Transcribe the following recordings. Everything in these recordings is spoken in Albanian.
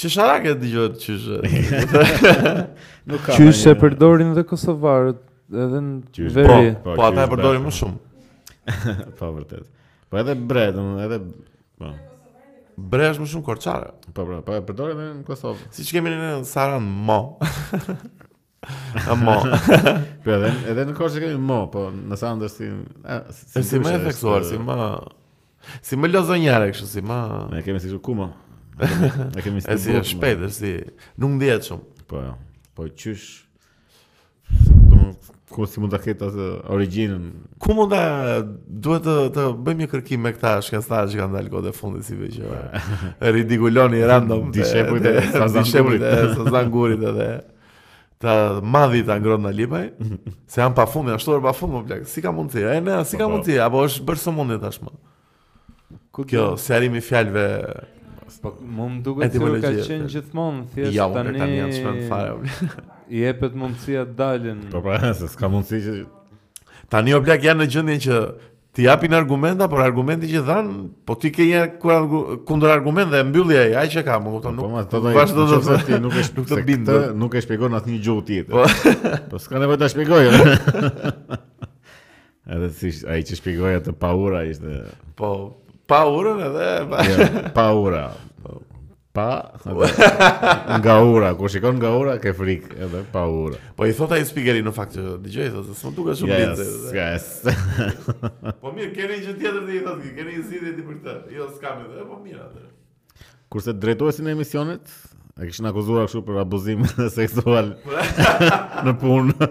Qysh, a e ke dëgjuar qysh? Nuk ka. Qysh e përdorin dhe Kosovarët Edhe në veri Po, po ata e përdorin më shumë Po vërtet Po edhe bre, dhe më edhe Po Bre është më shumë korçare Po, po, po e përdorin dhe në Kosovë Siç kemi ne në Sarandë mo Mo. Po edhe edhe në Korçë kemi mo, po në Sarandë si si si më theksuar, si më si më lozonjare kështu si më. Ne kemi si ku më. Ne kemi si si shpejt, si nuk ndihet shumë. Po. Po qysh ku si mund ta ketë atë origjinën? Ku mund ta duhet të të bëjmë një kërkim me këta shkencëtarë që kanë dalë kohët e fundit si veç. Ridikuloni random. Dishepujt e Sazan Gurit. Sazan Gurit edhe. Të madhit Agron Dalipaj, se janë pa fund, janë shtuar pa fund mo plak. Si ka mundsi? E ne, si ka po, po. mundsi? Apo është bërë sëmundje tashmë. Ku kjo sqarimi i fjalëve po më duket se ka qenë gjithmonë thjesht ja, tani. Ja, tani janë çfarë fare. I jepet mundësia të dalin. Po pra, se s'ka mundësi që tani o plak janë në gjendje që Të japin argumenta, por argumenti që dhan, po ti ke një kundër argument dhe mbyllja ai që ka, më kupton, po, nuk po, vazhdo të thotë ti, nuk e nuk të bind. Nuk e shpjegon asnjë gjuhë tjetër. Po, po s'ka nevojë ta shpjegojë. Edhe si ai që shpjegoi atë paura ishte. Po, paurën edhe. Jo, paura. Pa, nga ura, kur shikon nga ura, ke frikë edhe paura. Po i thot ai spikeri në fakt që dëgjoj thot, s'më duket shumë yes, bindëse. Yes, yes. po mirë, keni një tjetër ti i thot, keni një zgjidhje ti për këtë. Jo, s'kam edhe, po merre atë. Kurse drejtuesin e emisionit, e kishin akuzuar kështu për abuzim seksual në punë.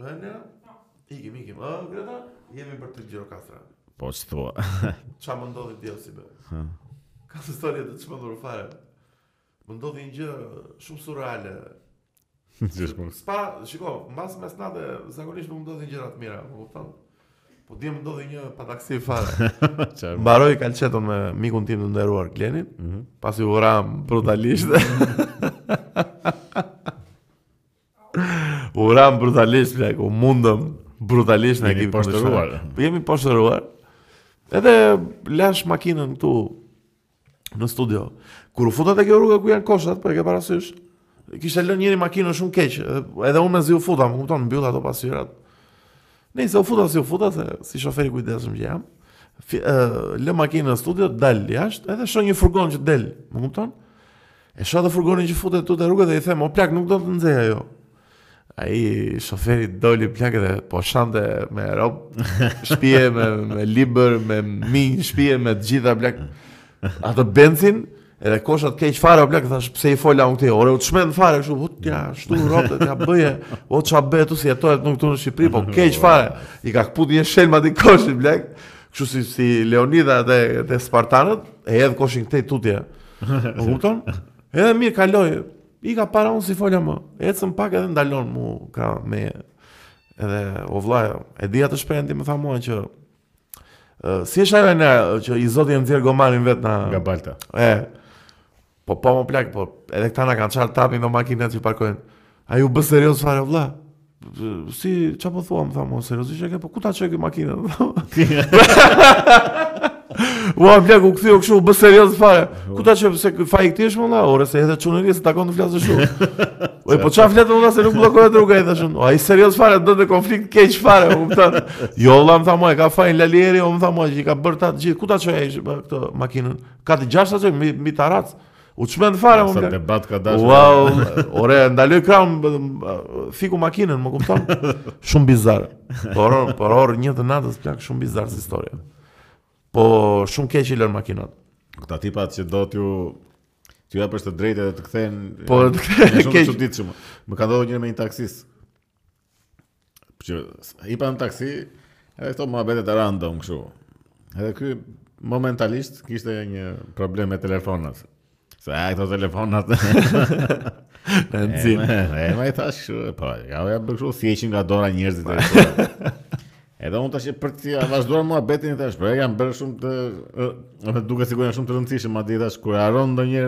Në një, ikim, ikim, ë, Greta, jemi për te Gjirokastra. Po, ç'thua. Ça më ndodhi dje Lesi be? Kjo është storje e çmendur fare. Më ndodhi një gjë shumë surreale. S'pa, shiko, mbas mesnate, zakonisht nuk më ndodhin gjëra të mira, më kupton. Po dje më ndodhi një pataksi fare. Mbaroj kalçeton me mikun tim të nderuar Klenin, mm -hmm. pasi u ram brutalisht. U ram brutalisht plak, u mundëm brutalisht na kanë poshtëruar. Po jemi poshtëruar. Edhe lash makinën këtu në studio. Kur u futa te kjo rruga ku janë koshat, po e ke parasysh? Kishte lënë njëri makinën shumë keq, edhe, edhe unë mezi u futa, më kupton, mbyll ato pasqyrat. Nejse u futa si u futa se si shofer i kujdesshëm që jam. Fi, uh, lë makinën në studio, dal jashtë, edhe shoh një furgon që del, më kupton? E shoh atë furgonin që futet tut e rrugë dhe i them, o plak, nuk do të nxej ajo. Ai shoferi doli plak dhe po shante me rob shpije, me me libër, me minj shpije, me të gjitha plak. Ato Benzin edhe koshat keq fare o plak, thash pse i fola unë këtë orë, u çmend fare kështu, u ja, shtu rrotë, ja bëje, o ça bëhet ktu si jetohet nuk këtu në Shqipëri, po keq fare. I ka këput një shkelm atij koshit plak. Kështu si si Leonida dhe dhe Spartanët, e hedh koshin këtej tutje. Po kupton? Edhe mirë kaloi. Ika para unë s'i fola më. Ecën pak edhe ndalon mu ka me edhe o vlla, e di atë shprehjen ti më tha mua që uh, si është ajo ne që i zoti e nxjerr gomarin vet na nga balta. E. Po po mo plak, po edhe këta na kanë çar trapin kto makinat që parkojnë. Ai u bë serioz fare vlla. Si çfarë po thua, më tha mua seriozisht e ke, po ku ta çoj makinën? Ua, plak, u kthye këshu, u bë serioz fare. Ku ta çojë, se faji i këtij është vëlla, ore, se edhe çun i ri, s'të takon të flasësh shumë. Oj, po ça flet vëlla, se nuk bllokohet rruga i thashë unë. O, ai serioz fare, donte konflikt keq fare, më kupton. Jo, vlla, më tha mua, ka fajin Lali Eri, o, më tha mua, që i ka bërë ta të gjithë, ku ta çojë ai shi, bë, këtë makinën. Kat të gjashtë ta çojë, mi, mi tarracë. U çmend fare më. Sa debat ka dashur. Wow, ore, ndaloi kram fiku makinën, më kupton? Shumë bizar. Por por ora një të natës plak shumë bizar si historia. Po shumë keq i lën makinat. Këta tipat që do t'ju t'ju japësh të drejtë edhe të kthehen. Po të kthehen keq. Shumë çuditshëm. Më ka ndodhur njëherë me një taksist. Hipa në taksi, edhe këto muhabetet random këshu. Edhe ky momentalisht kishte një problem me telefonat. Se a këto telefonat... Në në zinë. E ma i thash këshu, po, ja u janë bërë këshu, s'i heqin nga dora njerëzit e këshu. Edhe unë tash për të vazhduar muhabetin i thash, po janë bërë shumë të... Edhe duket sikur janë shumë të rëndësishëm, madje thash, kur harron ndonjë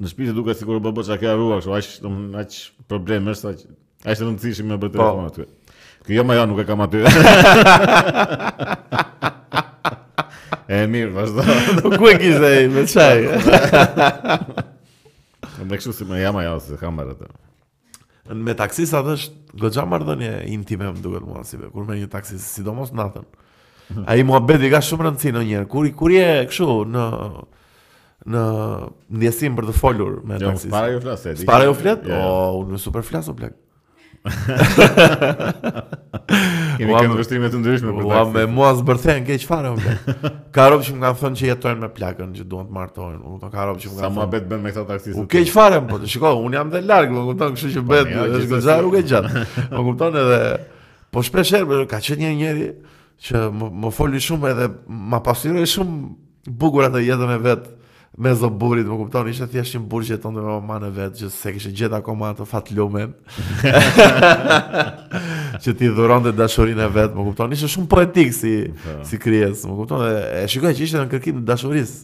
Në shtëpi të duket sikur bobo çka ke harruar kështu, aq domthonë aq problem është aq. Aq të rëndësishëm janë bërë telefonat. Ky jo më ja nuk e kam aty. e mirë, vazhdo. Po ku e kishte ai me çaj? Më kështu si më jam ajo s'e kam atë. Me taksistat është goxha marrëdhënie intime më duket mua si kur merr një taksi, sidomos natën. Mhm. Ai muhabeti ka shumë rëndësi ndonjëherë. Kur kur je kështu në në ndjesim për të folur me jo, taksist. S'para u flas. S'para u flet? Jo, jo. O, unë super flas o plak. Kemi këndvështrime të ndryshme për taksi. Ua, me mua zbërthehen keq fare o plak. Ka rob që më kanë thënë që jetojnë me plakën që duan të martohen. Më kupton ka rob që më kanë. Sa muhabet bën me këta taksistë. U keq fare po, shiko, un jam dhe larg, më kupton, kështu që po, bëhet, është goxha rrugë e gjatë. Më kupton edhe po shpesh herë ka qenë një njeri që më, më foli shumë edhe ma pasqyroi shumë bukur atë jetën e vet Me zë burri, më kupton, ishte thjesht një burrë që jetonte me mamën e vet, që s'e kishte gjetë akoma atë fat lumen. që t'i dhuronte dashurinë e vet, më kupton, ishte shumë poetik si po. si krijesë, më kupton, e, e shikoj që ishte në kërkim të dashurisë.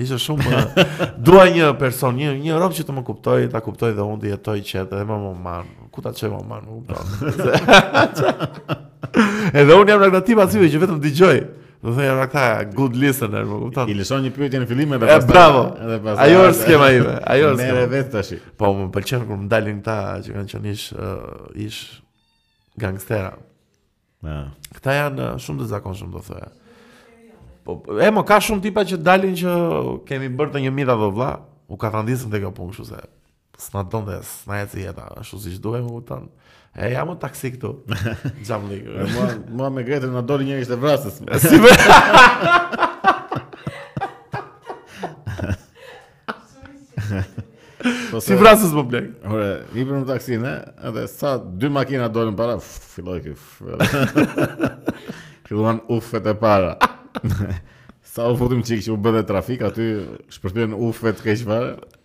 Ishte shumë e, dua një person, një një rob që të më kuptojë, ta kuptoj dhe unë të jetoj qetë edhe me mamën. Ku ta çoj mamën, më kupton. Edhe unë jam në këtë tip asi që vetëm dëgjoj. Do të thënë ata good listener, më kupton? I lëshon një pyetje në fillim edhe pastaj. Bravo. Edhe pastaj. Ajo është skema ime. Ajo është. Merre vetë tash. Po më pëlqen kur më dalin këta që kanë qenë ish uh, ish gangstera. Ja. Këta janë uh, shumë të zakonshëm do të thoja. Po he mo ka shumë tipa që dalin që kemi bërë të nëntëdhjetat o vlla, u katandisën te kjo punë kështu se. S'na don dhe s'na ecën jeta, ashtu siç duhet, u tan. E jam në taksi këtu. Xhamlik. Mua mua me Gretën na doli njëri ishte vrasës. Si mo. Po si vrasës mo po plak. Ore, hipëm në taksi, ne? Edhe sa dy makina dolën para, filloi ky. Filluan ufet e para. Sa u futim çikë që u bë dhe trafik, aty shpërthyen ufet keq fare.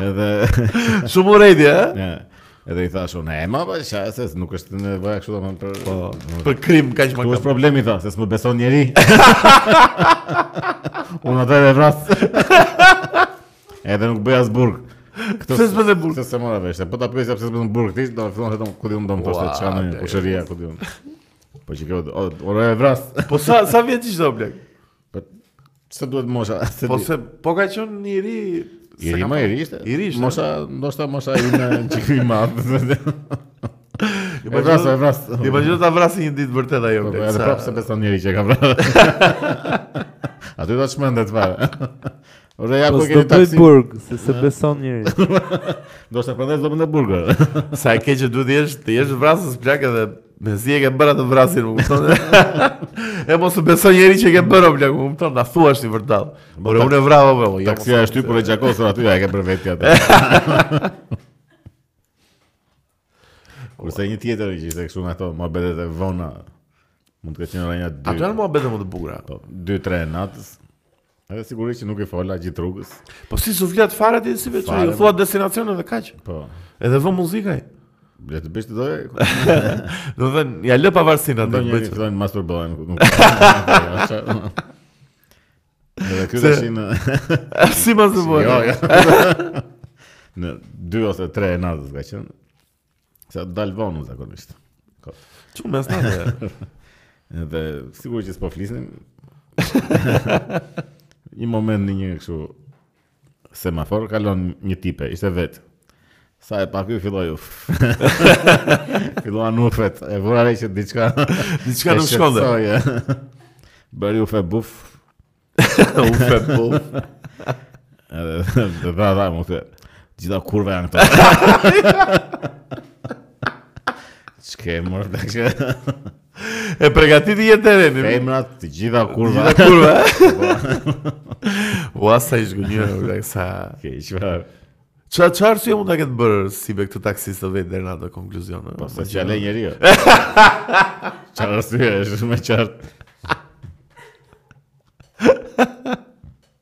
Edhe shumë urrejtje, ë? Ja. Edhe i thashë, unë e ma pa isha, se nuk është në bëja kështu domethënë për po, për krim kaq më kështu. Është problemi tha, se s'më beson njeri. unë atë e vras. Edhe nuk bëj as burg. Këtë se s'bën burg. Këtë s'e mora vesh. Po ta pyesja pse s'bën burg ti, do të thonë vetëm ku diun do të thoshte çka në kushëria ku diun. Po që kjo, ore e vras. Po sa sa vjeç ishte o plak? Po pse duhet mosha? Se po se po ka qenë një ri I ri më i ri ishte. I ri ishte. Mosha, ndoshta mosha ime një çikë më i madh. I pa vrasë, i vrasë. E pra do ta vrasë një ditë vërtet ajo. Po, po edhe prapë s'e beson njeri që ka vrasë. Aty do të çmendet fare. Ore ja ku keni taksi. Po burg, se s'e beson njeri. Do të prandaj s'bën burg. Sa keq që duhet të jesh, të jesh vrasës plak edhe mezi e ke bërë atë vrasjen, më kupton? e mos të besojë njeri që e ke bërë plak, më kupton? Na thuash ti vërtet. Por unë e vrava po. Jo, Taksia është aty për e gjakosur aty, ja e ke për vetë atë. Kurse një tjetër që ishte kështu nga ato muhabetet e vona. Mund të ketë qenë ora dy. Ato janë muhabete më të bukura. Po, dy tre natës. Edhe sigurisht që nuk i fola gjithë rrugës. Po si s'u flet fare ti si vetë, Fare, ju thua destinacionin dhe kaq. Po. Edhe vë muzikë ai. Le të bëjë ç'të dojë. Do të thënë, ia lë pavarësinë atë. Ndonjëri bëj. fillojnë masturbohen. nuk- Dhe ky tash në si pas të bëj. Jo, jo. Në 2 ose 3 e natës ka qenë. Sa dal vonë unë zakonisht. Kot. Ç'u mesnatë. Dhe sigurisht që s'po flisnim. Një moment në një kështu Semafor kalon një tip, ishte vetë. Sa e pa ky filloj uf. Filluan ufet, e vura re që diçka diçka nuk shkonte. Bëri ufe buf. ufe buf. Edhe dhe dha dha mu të gjitha kurva janë këta. Ç'ke mor dashë. E pregatiti jetën terrenin. Femrat të gjitha kurva. Të gjitha kurva. Ua sa i zhgënjyer o lek sa. Ke çfarë? Çfarë çfarë arsye mund ta ketë bërë Sibe këtë taksist të vejë deri në atë konkluzion. Po sa çalë njeriu. Çfarë si është më qartë.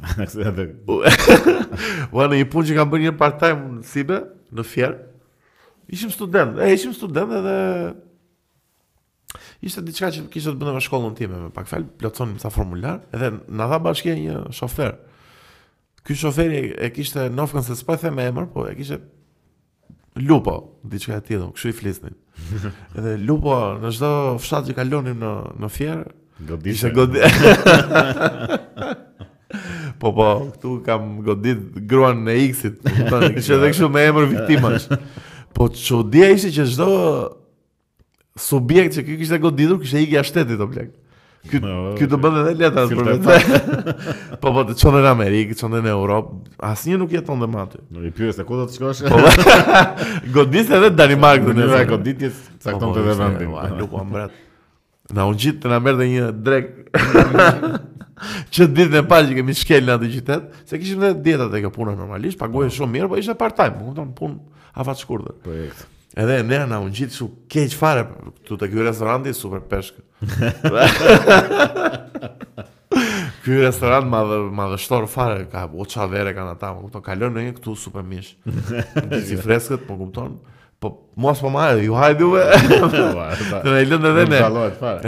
Në këtë edhe... Ua, në një punë që kam bërë një part-time Sibe, në Fier, ishim student, e, ishim student edhe... Ishte diçka që kishte të bënte me shkollën time, me pak fjalë, plotësonim ca formularë, edhe na dha bashkia një shofer. Ky shoferi e kishte, nofkën se s'po e them me emër, po e kishte Lupo, diçka e tillë, kështu i flisnin. Edhe Lupo në çdo fshat që kalonim në në Fier, godiste. Po po, këtu kam godit gruan e X-it, kupton? Kishte edhe kështu me emër viktimash. Po çudia ishte që çdo subjekt që ky kishte goditur, kishte ikur jashtë shtetit o Lek. Ky no, ky do bënte edhe letra për vete. po po të çon në Amerikë, çon në Europë, asnjë nuk jetonte më aty. Nuk i pyeste se ku do të shkosh. Po, godis edhe Danimarkë do të thotë. Goditja caktonte vendin. Po, nuk po mbret. Na u ngjit të na merrte një drekë. që ditën e parë që kemi shkelur në atë qytet, se kishim dhe dieta te puna normalisht, paguhej shumë mirë, po ishte part-time, më kupton, punë Afat shkurtër. Projekt. Edhe e nërë na u ngjit kështu keq fare Këtu të ky restoranti super peshk Ky restorant madhë, madhështor fare Ka ho ça vere kanë ata Më kupton, kalon në një këtu super mish Mish i freskët, më kupton Po, mua s'po ma ju hajdu me Të në i lëndë edhe ne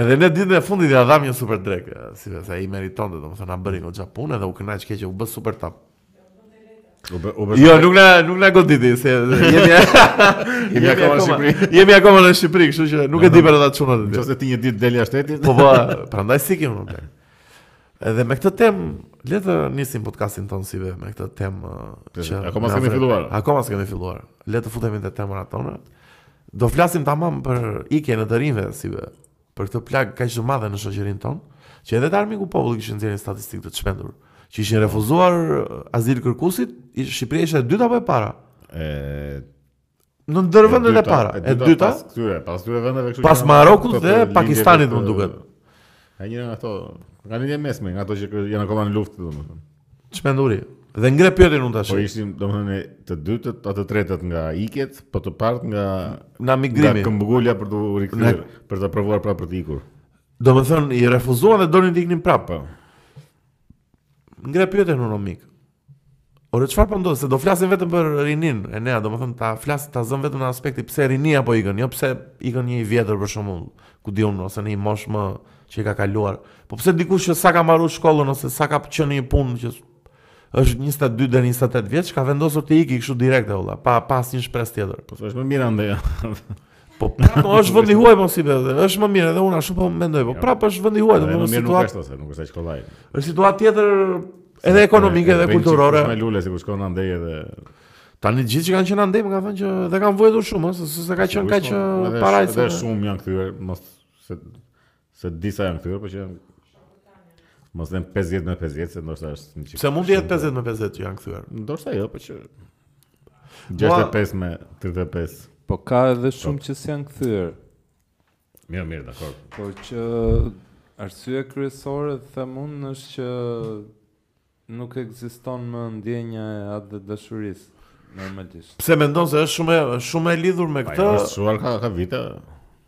Edhe ne ditën e fundit ia dhamë një super drekë Sibe se e meritonte, domethënë na bëri goxha punë Edhe u kënaq keq u bë super tapë Jo, nuk na nuk na goditi se jemi jemi akoma në Shqipëri. Jemi akoma në Shqipëri, kështu që nuk e di për ata çunat. Nëse ti një ditë del jashtë shtetit. Po po, prandaj si kemi unë. Edhe me këtë temë, le të nisim podcastin tonë Sibe me këtë temë që akoma s'kemi filluar. Akoma s'kemi filluar. Le të futemi te temat tona. Do flasim tamam për ikjen e të rinjve Sibe për këtë plagë kaq të madhe në shoqërinë tonë, që edhe te Armiku i Popullit kishin nxjerrë statistikë të çmendur, që ishin refuzuar azilkërkuesit, Shqipëria ishte e dyta apo e para? E ndër vendet e para. E dyta pas këtyre, pas këtyre vendeve kështu. Pas Marokut dhe Pakistanit më duket. Ka një nga ato, nga Lindja e Mesme, nga ato që janë akoma në luftë domethënë. Çmenduri. Dhe ngre pyetjen unë tash. Po ishim domethënë të dytët apo të tretët nga ikjet, po të parët nga nga migrimi. Nga këmbëgulja për t'u rikthyer, për të provuar prapë për të ikur. Domethënë i refuzuan dhe donin të iknin prapë. Po. Ngre pyetjen unë mik. Ore çfarë po ndodh se do flasim vetëm për rininë ne a, domethënë ta flas ta zëm vetëm në aspektin pse rinia po ikën, jo pse ikën një i vjetër për shembull ku di unë ose në një moshë më që i ka kaluar. Po pse dikush që sa ka mbaruar shkollën ose sa ka qenë në një punë që është 22 deri 28 vjeç, ka vendosur të ikë kështu direkt eyvallah, pa pas një shpresë tjetër. Po është më mirë andej. Po prapë po, është vend i huaj po si bëhet. Është më mirë edhe unë ashtu po mendoj. Po prapë është vend i huaj, domethënë situatë. Nuk është ashtu se nuk është aq kollaj. Është situatë tjetër edhe ekonomike edhe kulturore. Me lule sikur shkon andej edhe Tani gjithë që kanë qenë andej më kanë thënë që dhe kanë vuajtur shumë, se s'ka qenë kaq parajsë. Edhe shumë janë kthyer, mos Se, se disa janë kthyer, po që janë Mos them 50 me 50, se ndoshta është një çik. Se mund të jetë 50 me 50 që janë kthyer. Ndoshta jo, po që 65 me 35. Po ka edhe po. shumë që s'janë kthyer. Mirë, mirë, dakor. Por që arsye kryesore them unë është që Nuk ekziston më ndjenja e atdhedashurisë, normalisht. Pse mendon se është shumë e është shumë e lidhur me këtë? Ajo është shuar ka ka vite.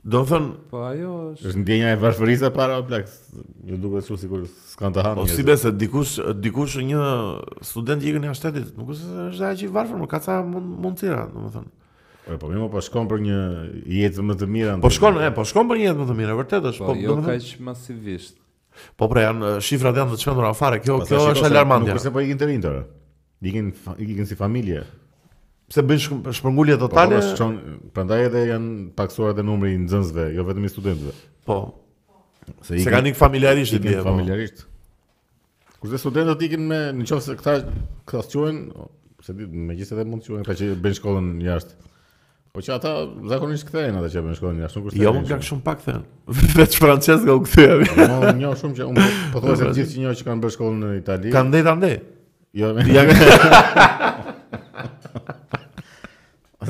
Domethënë, Po ajo është Është ndjenja e varfërisë e para o plak. U duket shumë sikur s'kanë të hanë. po si njerëzit. S'besoj dikush dikush një student që ikën jashtë shtetit, nuk është se është aq i varfër, mo, ka ca mund, mundësi, domethënë. Po po mirë, mo, po shkon për një jetë më të mirë. Po shkon, e, po shkon për një jetë më të mirë, e vërtetë është, po, po jo domethënë, kaq masivisht. Po pra janë shifrat janë të çmendura fare. Kjo po, kjo është alarmante. Nuk është se po ikin të rinjtë. Ikin ikin si familje. Pse bën shpërngulje po, totale? Po, çon, prandaj edhe janë pakësuar edhe numri i nxënësve, jo vetëm i studentëve. Po. Se, se kanë ik familjarisht ti. Po. Familjarisht. Kurse studentët ikin me, nëse këta këta quhen, se di, megjithëse edhe mund të quhen, pra që bëjnë shkollën jashtë. Po që ata zakonisht kthehen ata që bëjnë shkollën jashtë shtetit. Jo, mo plak shumë pak kthehen. Vetëm Franceska u kthye. Po unë njoh shumë që unë pothuajse të gjithë që njoh që kanë bërë shkollën në Itali. Kanë ndejt andej. Jo. Ja.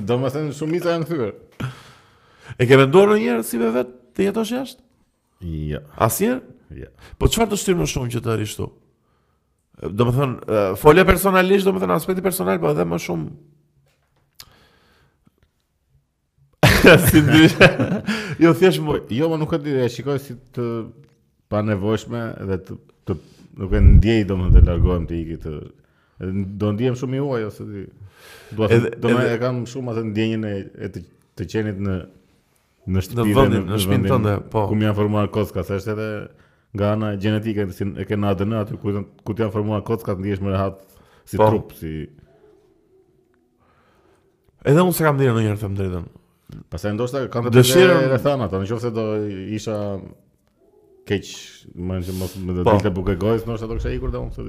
Domethënë shumë mita janë kthyer. E ke menduar ndonjëherë si vetë të jetosh jashtë? Jo. Asnjëherë? Jo. Po çfarë të shtyr më shumë që të rrish këtu? Domethënë, fol personalisht, domethënë, aspekti personal, po edhe më shumë... si ndryshe. jo, thjesht mo... Jo, mo nuk e di, e shikoj si të panevojshme dhe të, të nuk e ndjej domethënë të largohem të iki të... Do ndihem shumë i huaj, ose ti... Do, edhe, do edhe, e kam shumë atë ndjenjën e, e të, të qenit në në shtëpi në në shtëpinë tënde, po. Ku më janë formuar kockat, se është edhe nga ana gjenetike si e kanë ADN aty ku ku janë formuar kockat, ndihesh më rehat si po. trup, si Edhe unë s'kam dhënë ndonjëherë të drejtën. Pastaj ndoshta kanë të dëshirë e thënë ato, nëse do isha keq, domethënë që mos më dhe po. dilte buka e gojës, ndoshta do kisha ikur dhe unë së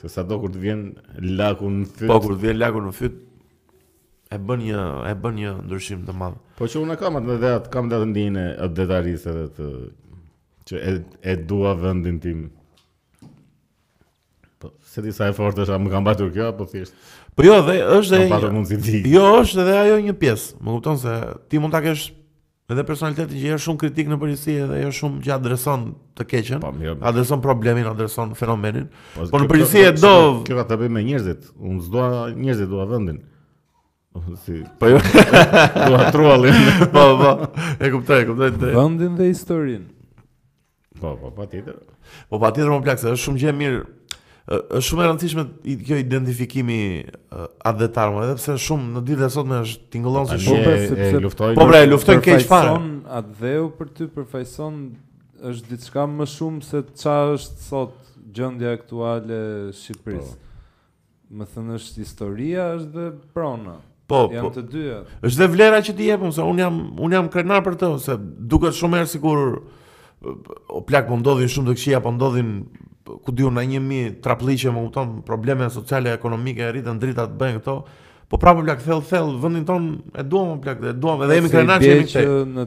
Se sa do kur të vjen laku në fyt. Po kur të vjen laku në fyt e bën një e bën një ndryshim të madh. Po që unë kam atë dhe atë kam dhe atë ndjenjën e atdhetarisë edhe të që e, e dua vendin tim. Po s'e di sa e fortë është, më ka mbajtur kjo apo thjesht. Po jo, dhe është dhe. Kam patur mundësi ti. Jo, është edhe ajo një pjesë. Më kupton se ti mund ta kesh Edhe personalitetin që je shumë kritik në përgjithësi edhe je shumë që adreson të keqen. Po mirë. Adreson problemin, adreson fenomenin. Po, po në përgjithësi e do. Kjo ka të bëjë me njerëzit. Unë s'dua njerëzit, dua vendin. Si. Po jo. Dua truallin. Po po. E kuptoj, e kuptoj drejt. Vendin dhe historinë. Po, po, patjetër. Po patjetër mo plak se është shumë gjë e mirë. Është shumë e rëndësishme kjo identifikimi atdhetar, mo edhe pse shumë në ditët e sotme është tingëllon si shumë po, sepse luftojnë. Po pra, e luftojnë keq fare. Se atdheu për ty përfaqëson është diçka më shumë se ça është sot gjendja aktuale e Shqipërisë. Po. Me thënë është historia, është dhe prona. Po, janë po. të dyja. Është dhe vlera që ti i jep, se un jam un jam krenar për të, se duket shumë herë sikur o plak po ndodhin shumë të këqija, po ndodhin ku di un 1000 traplliqe, më kupton, probleme sociale, ekonomike, rriten dritat të bëjnë këto. Po prapë plak thell thell vendin ton e duam plak, e duam edhe jemi krenar që jemi këtu. Në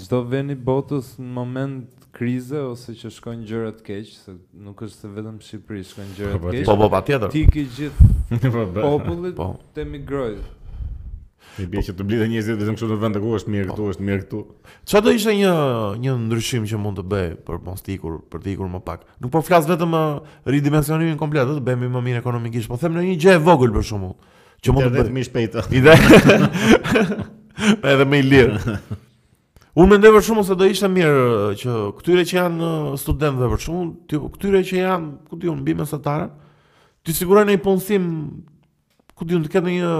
çdo vend të botës në moment krize ose që shkojnë gjërat keq, se nuk është se vetëm në Shqipëri shkojnë gjërat po, keq. Po po patjetër. T'i ikë gjithë po, populli po. të emigrojë. I bie që të mblidhen njerëzit vetëm këtu në vend ku është mirë këtu, po. është mirë këtu. Çfarë do ishte një një ndryshim që mund të bëj për mos të ikur, për të ikur më pak. Nuk po flas vetëm uh, ridimensionimin komplet, do të bëhemi më mirë ekonomikisht, po them ndonjë gjë e vogël për shembull. Që mund të bëj më shpejt. Ide. Edhe më i lirë. Unë mendoj për shembull se do ishte mirë që këtyre që janë studentëve për shembull, ty, këtyre që janë, ku di unë, mbi mesatare, t'i sigurojë ndonjë punësim, ku di unë, të ketë ndonjë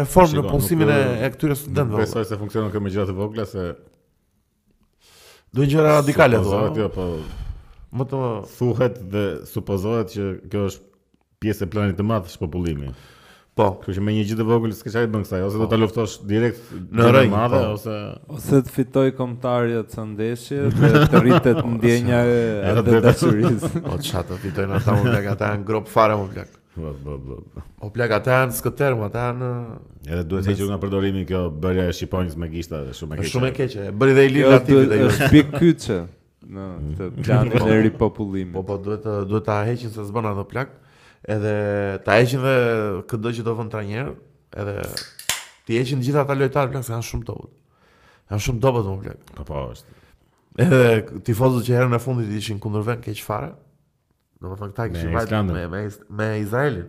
reformë Shiko, në punësimin e, e këtyre studentëve. Besoj s'funksionon kjo me gjëra të vogla, se... Duhen gjëra radikale, do. Supozohet, jo, po... Më të... Thuhet dhe supozohet që kjo është pjesë e planit të madh shpopullimit. Po. Kështu që me një gjë të vogël s'ke çfarë bën kësaj, ose do po. ta luftosh direkt në rrënjë të madhe po. ose ose të fitojë kombëtarja ca ndeshje dhe të rritet po, ndjenja e dashurisë. Po çfarë do fitojnë ata mund të ata janë gropë fare mo plak. Po po po. O plak ata janë s'ke term, ata janë edhe duhet të heqin nga përdorimi kjo bërja e shqiponjës me gishta është shumë e keqe. Shumë e keqe. Bëri dhe Ilir Latifi dhe jo. Është pikë kyçe. Në këtë planin e ripopullimit. Po po duhet të duhet ta heqin se s'bën ato plak. Edhe ta heqin dhe këdo që do vënë trajner, edhe t'i heqin të gjithë ata lojtarë plak se janë shumë dobët. Janë shumë dobët mo plak. Po po është. Edhe tifozët që herën e fundit ishin kundër vend keq fare. Domethënë këta kishin luajtë me, me, me Izraelin.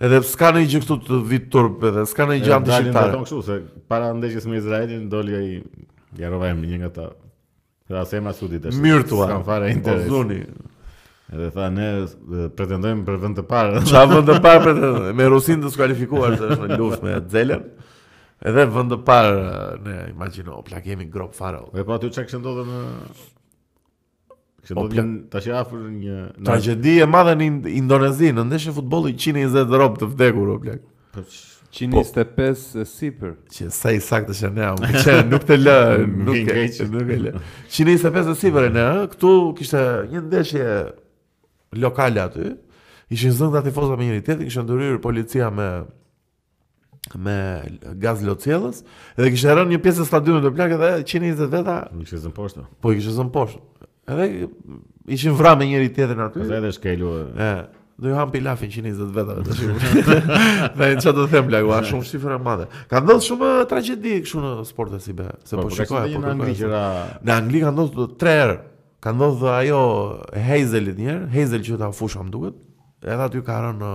Edhe s'ka ndonjë gjë këtu të vijë turp edhe, s'ka ndonjë gjë antishqiptare. Edhe dalin kështu, se para ndeshjes me Izraelin, doli e harrova emrin një nga ata. Dhe as e mora se kush është. Mirë thua, s'kam fare interes. Uzuni. Edhe tha, ne pretendojmë për vend të parë. Ça vend të parë pretendojmë? Me Rusinë të skualifikuar, se është në luftë me Zelen. Edhe vend të parë, ne imagjino, plak jemi gropë fare. Dhe po aty që kishte ndodhë në... Kishte po, ndodhi tani afër një... Në... Tragjedi e madhe në Indonezi, në ndeshje futbolli 120 robë të vdekur, o plak. Po, 125 po, e sipër. Sa i saktë është Eni, më pëlqen, nuk të lë, nuk e ke, nuk e lë. 125 e sipër ne, këtu kishte një ndeshje lokale aty. Ishin zënë tifozat me njëri tjetrin, kishin ndërhyrë policia me me gaz lotësjellës dhe kishte rënë një pjesë e stadiumit mo plak dhe 120 veta i kishte zënë poshtë. Po i kishte zënë poshtë. Edhe ishin vrarë me njëri tjetrin aty. Edhe edhe shkelur. Ë, do ia hapim llafin 120 vetave tashi. Dhe çfarë do të them plako, shumë shifra e madhe. Ka ndodhur shumë tragjedi kështu në sporte sidomos se po, po, po shikoj apo në Angli që ra... në Angli ka ndodhur 3 herë. Ka ndodhur ajo e Hejzelit një herë, Hejzel quhet ajo fusha më duket. Edhe aty ka rënë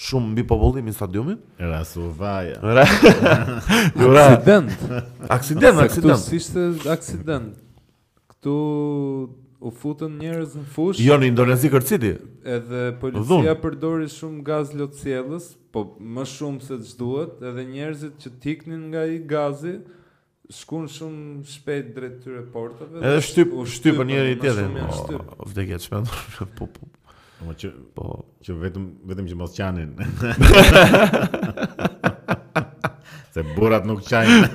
shumë mbipopullim i stadiumit. Ra suvaja. Ra... aksident. Aksident, aksident. Këtu ishte aksident. Këtu u futën njerëz në fushë. Jo në Indonezi kërciti. Edhe policia Dhunë. përdori shumë gaz lotësjellës, po më shumë se ç'duhet, edhe njerëzit që t'iknin nga i gazi Shkuan shumë shpejt drejt atyre portave. Edhe shtyp, u shtypën njëri tjetrin. O vdekje e shpejtë. Po po. Po që po që vetëm vetëm që mos qanin. Se burrat nuk qajnë.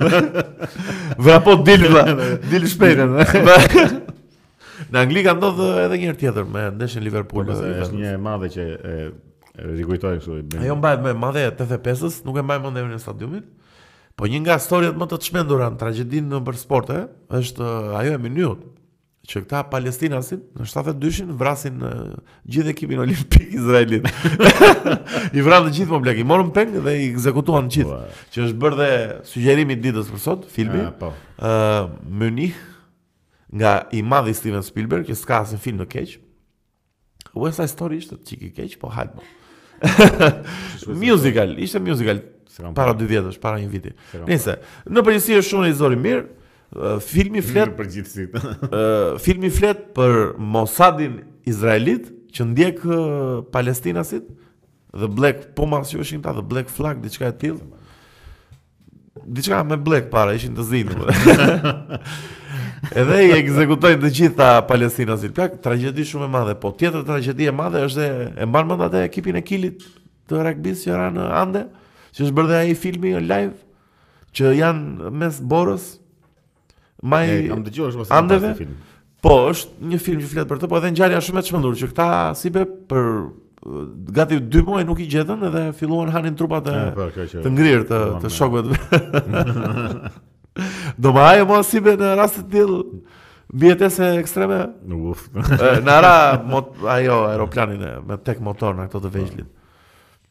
Vrapo dil vla, dil shpejt. Në Angli ka ndodhë edhe njëherë tjetër me ndeshjen Liverpool. Po, është një e madhe që e, e rikujtojnë kështu. Ajo mbahet më e madhe e 85-ës, nuk e mbaj mend emrin e stadiumit. Po një nga historiat më të çmendura në tragjedinë nëpër sporte është ajo e Mynihut, që këta palestinezët në 72-shin vrasin gjithë ekipin olimpik izraelit. I vranë të gjithë mo plak, i morën peng dhe i ekzekutuan të gjithë, që është bërë dhe sugjerimi i ditës për sot, filmi. Ëh, po. uh, Munich nga i madhi Steven Spielberg, që s'ka asnjë film të keq. West Side Story ishte çikë i keq, po hajt mo. Po. musical, ishte musical. Para dy vjetësh, para një viti. Nejse, në përgjithësi është shumë regjisor i mirë, filmi flet për përgjithësi. filmi flet për Mossadin Izraelit që ndjek palestinezët, The Black Pumas ça ishin ata, The Black Flag, diçka e tillë. diçka me black para ishin të zinë. Po. Edhe i ekzekutojnë të gjithë palestinezët. Plak tragjedi shumë e madhe, po tjetër tragjedi e madhe është e, e mban mend atë ekipin e Kilit të rugbisë që ra në Ande, që është bërë dhe ai filmi Alive që janë mes borës Ma, e kam dëgjuar shumë së Andeve. Po, është një film që flet për të, po edhe ngjarja shumë e çmendur që këta si be për gati dy muaj nuk i gjetën edhe filluan hanin trupat e po, të ngrirë të, të shokëve të Do më haje mua si be në rast të tillë mbijetese ekstreme. Uf. Na ra motra jo aeroplani ne me tek motor në këto të po. vegjlit.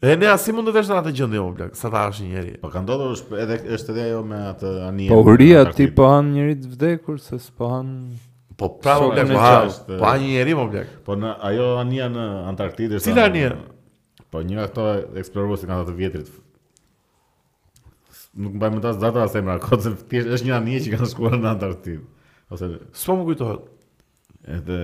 Dhe as si mund të vesh në atë gjendje o plak, sa ta hash një njeri. Po ka ndodhur është edhe është edhe ajo me atë anije. Po uria ti po ha njeri të vdekur se s'po ha Po pra o plak, po hash. Po ha një njeri o plak. Po në ajo anija në Antarktidë është. Cila anija? Po një ato eksploruesit nga ato të vjetrit. Nuk mbaj mend as data as emra, kot se thjesht është një anije që kanë shkuar në Antarktidë. Ose s'po më kujtohet. Edhe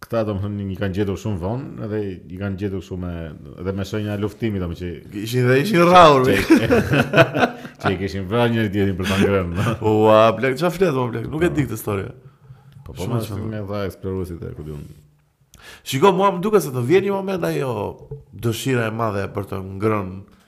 Këta domethënë i kanë gjetur shumë vonë, edhe i kanë gjetur kështu me edhe me shenja luftimi domethënë që ishin dhe ishin rrahur. Që e kishin vrarë njëri-tjetrin për ta ngrënë. Ua, plak, çfarë flet mo plak? Nuk e di këtë histori. Po po më shumë me ata eksploruesit e ku di unë. Shiko, mua më duket se të vjen një moment ajo dëshira e madhe për të ngrënë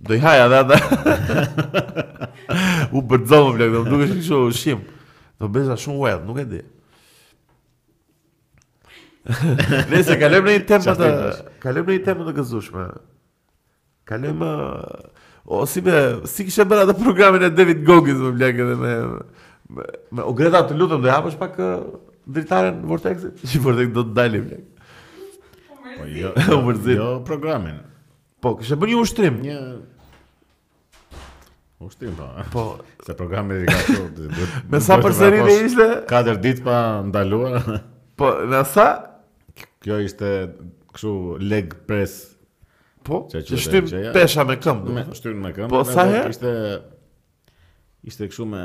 Do i haja dhe ata. U bërdzova plak, do dukesh kështu ushqim. Do bëza shumë well, nuk e di. Nejse kalojmë në një temë të kalojmë në një temë të gëzueshme. Kalojmë o si be, si kishe bërë atë programin e David Goggins mo plak edhe me me, me o Greta të lutem do hapësh pak dritaren Vortexit. Si Vortex do të dalim plak. Po jo, jo, jo programin. Po, kishte bërë një ushtrim. Një Ushtrim po. Po, se programi i Goggins. Me sa përsëritje ishte? Katër ditë pa ndaluar. Po, me sa? Kjo ishte kështu leg press. Po, që shtyn pesha me këmbë. Me shty me këmbë. Po, sa herë? Ishte ishte kështu me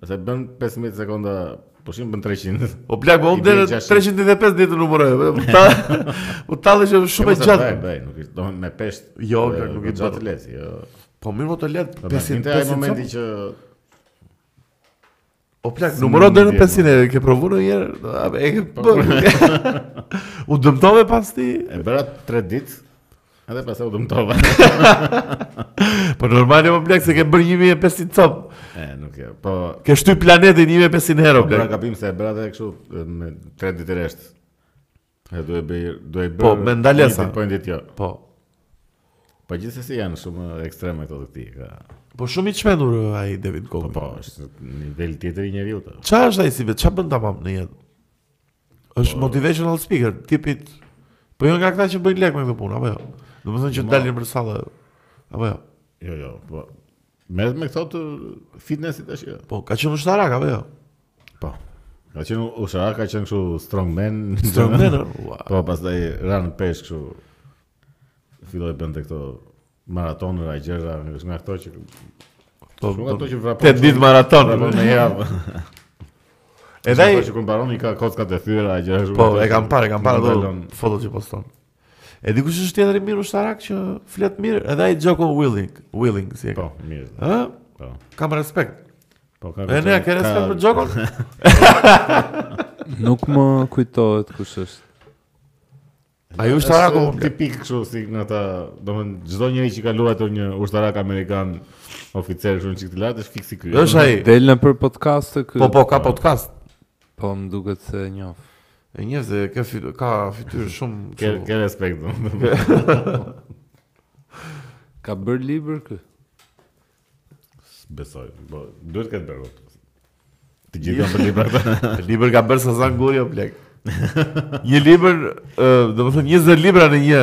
Nëse bën 15 sekonda pushim bën 300. O plak, po unë deri 300 s'di të numëroj. Po ta po ta lësh shumë e gjatë. Bëj, bëj, nuk i duhen me pesh. Jo, plak, nuk i bëj të lehtë, jo. Po mirë mo të lehtë. Po besim te ai momenti që O plak, numëro deri në 500, e ke provu ndonjëherë, e ke po. bërë. U dëmtove pas ti? E bëra 3 ditë, Edhe pastaj u dëmtova. po normal mo plak se ke bërë 1500 cop. E, nuk e. Po ke shty planetin 1500 herë plak. Po gabim se e bëra edhe kështu me 3 ditë rresht. E do e bëj, do e bëj. Po me ndalesa. Po në ditë jo. Po. Po gjithsesi janë shumë ekstreme këto të këtij. Ka... Po shumë i çmendur ai David Goggins. Po, po, është nivel tjetër i njeriu. Çfarë është ai si vetë? Çfarë bën tamam në jetë? Është po. motivational speaker, tipit Po jo nga këta që bëjnë lek me këtë punë, apo jo? Domethënë që dalin nëpër salla. Apo jo? Jo, jo, po. Me me këto të fitnessit tash. Jo. Po, ka qenë ushtarak apo jo? Po. Ka qenë ushtarak, ka qenë kështu strongman, strongman. Po, pastaj ra në pesh kështu. Filloi bënte këto maratona gjëra, është nga këto që Po, nga ato që vrapon. Tet ditë maraton apo në javë. Edhe ai kur mbaron i ka kockat e thyera gjëra ashtu. Po, e kam parë, e kam parë ato fotot që poston. E di kush është tjetër i mirë ushtarak që flet mirë, edhe ai Jocko Willink, Willink si e ka. Po, mirë. Ë? Po. Kam respekt. Po, kam respekt. Ne kem respekt për Jocko. Nuk më kujtohet kush është. Ai ushtarak është tipik kështu si nga ata, domethënë çdo njeri që ka luajtur një ushtarak amerikan oficer shumë një çik të lartë është fiks si ky. Është ai. Del nëpër podcast ky. Po po ka po. podcast. Po më duket se e njoh. E njoh se ka fytyrë ka fytyrë shumë ke ke respekt domethënë. Ka bër libër ky. Besoj, po duhet ketë bërë. Të gjithë kanë bërë libra këta. Libër ka bërë Sazan Guri o plak. Një libër, domethënë 20 libra në një.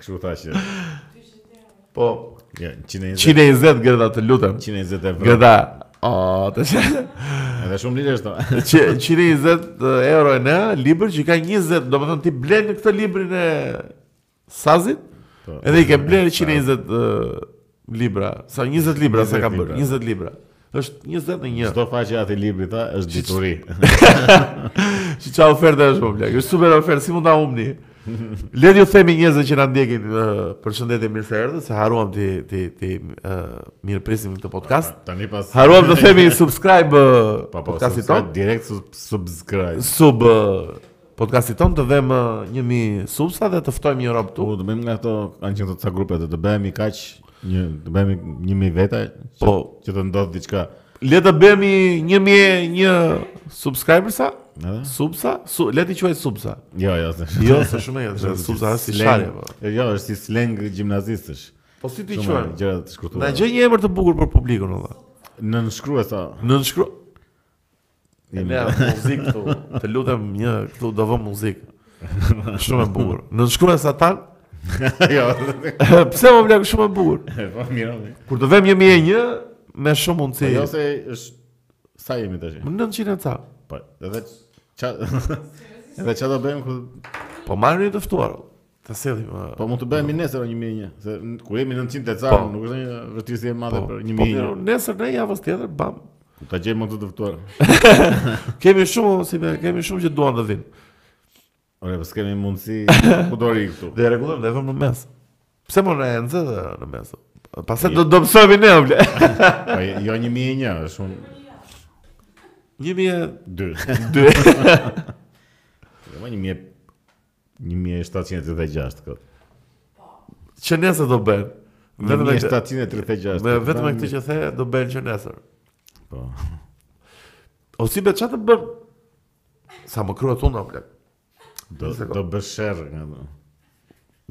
Kështu tha që. Po, ja, 120. 120 Gerda të lutem. 120 euro. Gerda. O, të thashë. Edhe shumë lirë është të. 120 euro një libër që ka 20, domethënë ti blen këtë librin e Sa zbrit? Po. Edhe i ke blerë 120 libra, sa 20 libra sa ka bërë, 20 libra. Është 21. Çdo faqe e atij libri tha është dituri. Si çfarë oferte është po ble. Po është super ofertë, si mund ta humbni? Le t'ju themi njerëzve që na ndjekin uh, përshëndetje mirë se erdhët, se harruam ti ti ti uh, mirëpresim këtë podcast. Ta, tani pas harruam të themi subscribe uh, po, po, podcastit tonë. Direkt subscribe. Sub uh, Podcastit tonë të bëjmë uh, një mijë subsa dhe të ftojmë një rob këtu. Po, do bëjmë nga këto, kanë qenë këto ca grupe dhe të bëhemi kaq një të bëhemi një mijë veta që, Po. që të ndodhë diçka. Le të bëhemi një mijë e një subscribersa? Edhe? Subsa? Su, le t'i quaj subsa. Jo, jo. se- Jo, se shumë e jetë, subsa është si Slang- sharje. Po, Jo, jo, është si sleng gjimnazistësh. po si t'i Shumë quajmë? gjëra të shkurtuara. Na gjej një emër të bukur për publikun, valla. Në nënshkruesa? Nënshkru... E ne muzikë këtu, të lutem një këtu do vëmë muzikë. Shumë e bukur. Nënshkruesat tanë? jo. Pse mo vëlla shumë e bukur? Po mirë. Kur të bëhemi 1001 me shumë mundësi. Po jo se është sa jemi tash. Më 900 e ca. Po, edhe ça edhe ça do bëjmë kur po marrim të ftuar. Të sjellim. Po, po mund të bëhemi po. nesër 1001, se ku jemi 900 e ca, po. nuk është një vështirësi e madhe për 1001. Po, nesër në javën tjetër bam. Ku ta gjejmë të ftuar. kemi shumë, si be, kemi shumë që duan të vijnë. Ore, po s'kemi mundësi ku do rrijë këtu. Do e rregullojmë, do e vëmë në mes. Pse më në endë dhe në mes? Pastaj do të mësojmë ne, ble. Po, jo 1001, është shumë... 1002. 2. Jo, 1000 Një mijë e shtatëqind e tridhjetë e gjashtë kot. Që nesër do bëhen. Një mijë e shtatëqind e tridhjetë e gjashtë. Me vetëm këtë që the do bëhen që nesër. Po. O si be çfarë të bën? Sa më kruat unë apo lek? Do do bësh sherr nga do.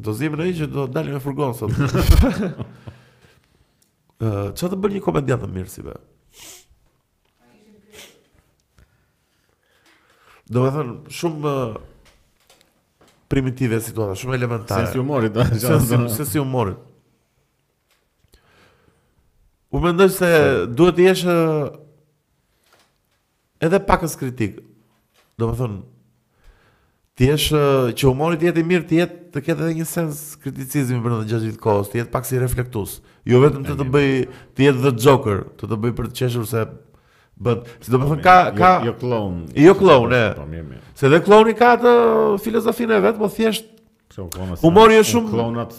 Do zihemi ne që do dalë me furgon sot. Ë, çfarë të bën një komediant të mirë si be? Do me thënë, shumë uh, primitive situata, shumë elementare. Sensi i humorit, do Sensi, sensi i humorit. Unë mendoj se duhet të jesh edhe pakëz kritik. Do me thënë, Të jesh që humori të jetë i mirë, të jetë të ketë edhe një sens kriticizmi brenda gjithë kohës, të jetë pak si reflektues. Jo vetëm të të bëjë të jetë the joker, të të bëjë për të qeshur se bën. Si do me thënë ka jo, ka jo clown. Jo clown, e. Po, se dhe clowni ka atë filozofinë e vet, po thjesht humori është shumë clownat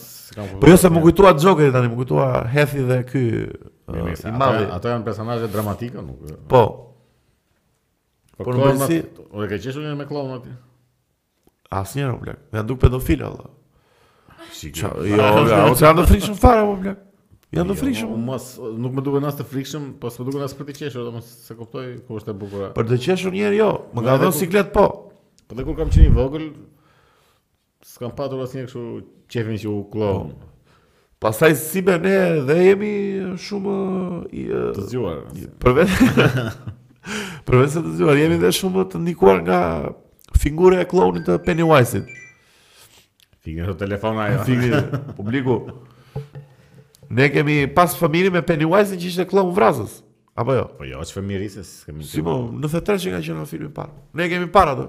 Po jo se më kujtua Jokeri tani, më kujtua Hethi dhe ky i madhi. Ato janë personazhe dramatike, nuk. Po, Po për mua si, o a ke qeshur ndonjë me klon ti. Asnjëherë o plak. Më janë duk pedofil alla. Si kjo? Jo, ja, ose janë të frikshëm fare o plak. Janë të jo, frikshëm. Jo, mua nuk më duken as të frikshëm, po s'më duken as për të qeshur, domethënë s'e kuptoj ku është e bukur. Për të qeshur njëherë jo, më ka dhënë siklet po. Po dhe kur kam qenë i vogël, S'kam patur asnjë kështu qejfin që u klon. Po. Pastaj sidomos ne dhe jemi shumë i, të zgjuar. Përveç. Përveç të zgjuar jemi dhe shumë të ndikuar nga figura e klonit të Pennywise-it. Fikën në telefon ajo. Fikën publiku. Ne kemi pas fëmijëri me Pennywise që ishte klon vrasës. Apo jo? Po jo, në fëmijëri s'e kemi. Si po, në '80 që ka qenë në filmin e parë. Ne kemi parë atë.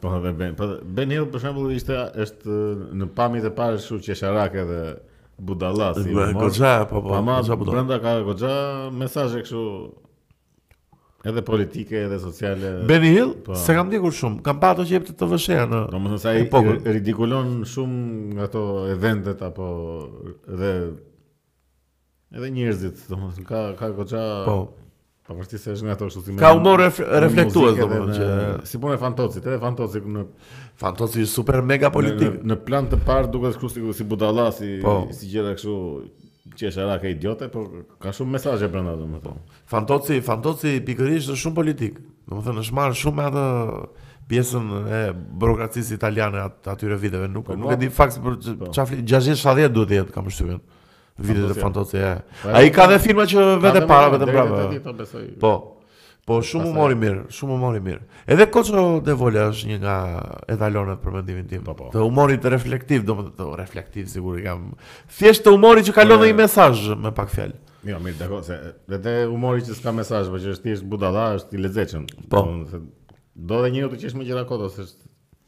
Po edhe Benny, po Benny Hill për shembull ishte është në pamje të parë kështu qesharak edhe budalla si. Po goxha, po po. Ama brenda ka goxha mesazhe kështu edhe politike edhe sociale. Benny Hill, po. S'e kam ndjekur shumë, kam pa ato që jepte TVSH-ja në. Domethënë se ai ridikulon shumë nga ato eventet apo dhe Edhe njerëzit, domethënë ka ka goxha Po. Pavarësisht se është nga ato kështu si Ka humor ref, reflektues domethënë që si puna e Fantozzit, edhe Fantozzi në Fantozzi është super mega politik. Në, në, plan të parë duket kështu si si budalla, si po. si gjëra kështu qesharake idiote, por ka shumë mesazhe brenda domethënë. Po. Fantozzi, Fantozzi pikërisht është shumë politik. Domethënë është marrë shumë me atë pjesën e burokracisë italiane të atyre viteve, nuk po, nuk e di në fakt për çfarë 60 70 duhet të jetë kam përshtypjen. Vitet e Fantozzit. Ja. Po, Ai ka dhe filma që vetë para vetë bravo. Po. Po shumë humor i mirë, shumë humor i mirë. Edhe Koço Devole është një nga etalonet për mendimin tim. Po, po. Të humorit reflektiv, domethënë të reflektiv siç e kam. Thjesht të humorit që ka dhe një mesazh me pak fjalë. Jo, ja, mirë, dakord, se dhe vetë humori që s'ka mesazh, por që është thjesht budalla, është i lezetshëm. Po. Do dhe njeriu të qeshë me gjëra kot, se është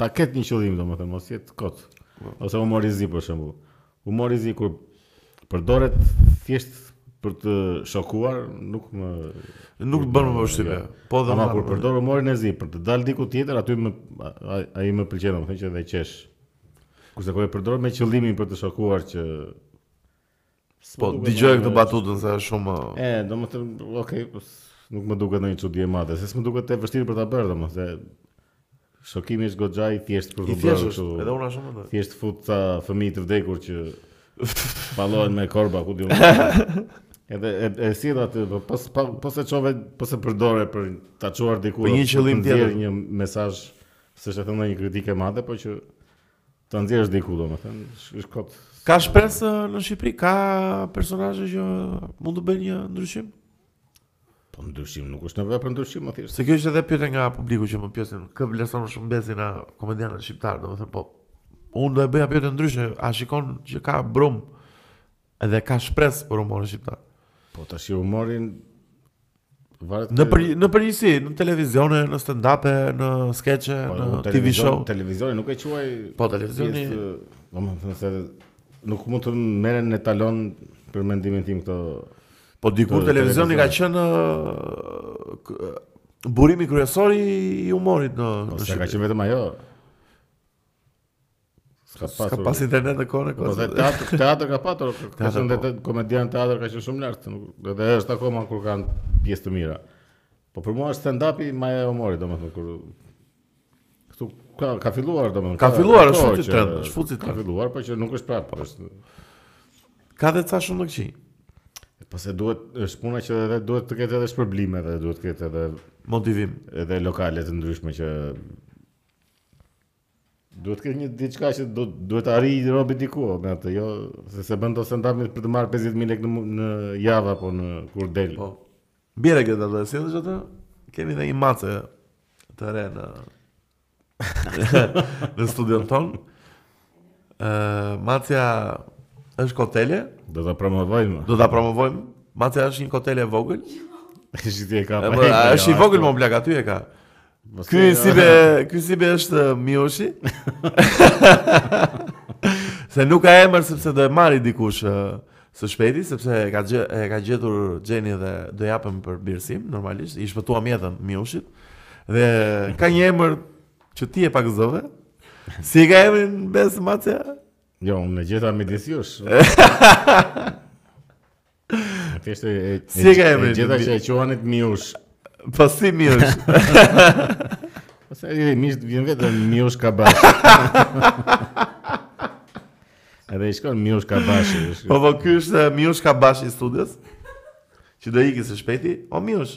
ta ketë një qëllim domethënë, mos jetë kot. Po. Ose humori i zi për shembull. Humori i zi kur përdoret thjesht për të shokuar, nuk më nuk të bën më përshtypje. Jo. Po dhe ama kur përdor humorin e zi për të dalë diku tjetër, aty më ai më pëlqen, domethënë që dhe qesh. Kurse kur e përdor me qëllimin për të shokuar që Po, dëgjoje këtë batutën se është shumë... E, domethënë, okej, okay, po, nuk më duket ndonjë çudi e madhe, se s'më duket e vështirë për ta bërë, domethënë... Shokimi është goxha i thjeshtë për të bërë kështu. Edhe unë ashtu mendoj. Thjesht fut ca fëmijë të vdekur që pallohen me korba ku di unë. Edhe e, e sjell aty, po pas po, po s'e çove, po s'e përdore për ta çuar diku. Për një qëllim tjetër, një mesazh, s'është e thënë një kritikë e madhe, por që Të nxjerrësh diku domethënë, është kot. Ka shpresë në Shqipëri, ka personazhe që mund të bëjnë një ndryshim? Po ndryshim nuk është nevojë për ndryshim më thjesht. Se kjo është edhe pyetja nga publiku që më pyesin, kë vlerëson më shumë Besi nga komedianët shqiptarë, domethënë po unë do e bëja pyetjen ndryshe, a shikon që ka brum Edhe ka shpresë për humorin shqiptar. Po tash humorin varet në për në përgjithësi, në televizione, në stand-upe, në skeçe, po, në TV show. Televizioni nuk e quaj Po televizioni, domethënë se nuk mund të merren etalon për mendimin tim këto. Po dikur televizioni ka qenë burimi kryesor i humorit në po, në Shqipëri. Po ka qenë vetëm ajo. S'ka pasur. S'ka pas internet në kohën e kohës. Po dhe teatër, teatër ka patur, ka shumë po. dhe komedian teatër ka qenë shumë lart, nuk dhe, dhe është akoma kur kanë pjesë të mira. Po për mua është stand-upi më e humorit, domethënë kur këtu ka ka filluar domethënë. Ka, ka filluar, është fut si trend, është fut si trend. Ka filluar, po që nuk është prapë, po është. Ka dhe ca shumë këqij. Po se duhet, është puna që edhe duhet të ketë edhe shpërblime dhe duhet të ketë edhe motivim, edhe lokale të ndryshme që Duhet të kesh një diçka që do duhet të arrijë robi diku me atë, jo se se bën dot stand për të marrë 50000 lekë në, në javë apo në kur del. Po. Bjerë këtë atë, si edhe atë? Kemi dhe një mace të re në në studion tonë. Ë, uh, macja është kotele. Do ta promovojmë. Do ta promovojmë. Macja është një kotele e vogël. Është ti e ka. Është i vogël më blaq aty e ka. Ky Sibe, ky Sibe është uh, Miushi. se nuk ka emër sepse do e marrë dikush uh, së shpejti sepse e ka gjë, e ka gjetur Xheni dhe do e japim për birësim normalisht. I shpëtuam jetën Miushit. Dhe ka një emër që ti e pagëzove. Si e ka emrin Bes macja? Jo, unë e gjeta midis jush. Thjesht e si e ka emrin? Gjithë që e quanit Miush. Po si Miush? Po si Miush vjen vetëm Miush Kabash. Edhe i shkon Miush Kabash. Po po ky është Miush Kabash i studios. Që do ikë së shpejti. O Miush,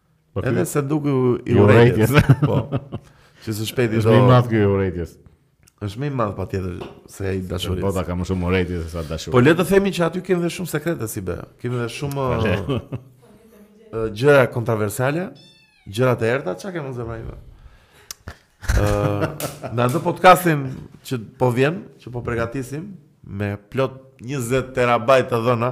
Po edhe sënduku i urrejtjes. Po. Që së shpejti do. Është më i madh ky i urrejtjes. Është më i madh patjetër se ai i dashurisë. Po ti ke më shumë urrejtje se sa dashuri. Po le të themi që aty kemi dhe shumë sekrete Sibe. Kemi dhe shumë gjëra kontroversale, gjëra të errta, ç'ka kemi zemra ime. Ëh, në atë podcastin që po vjen, që po përgatisim me plot 20 terabajt të dhëna,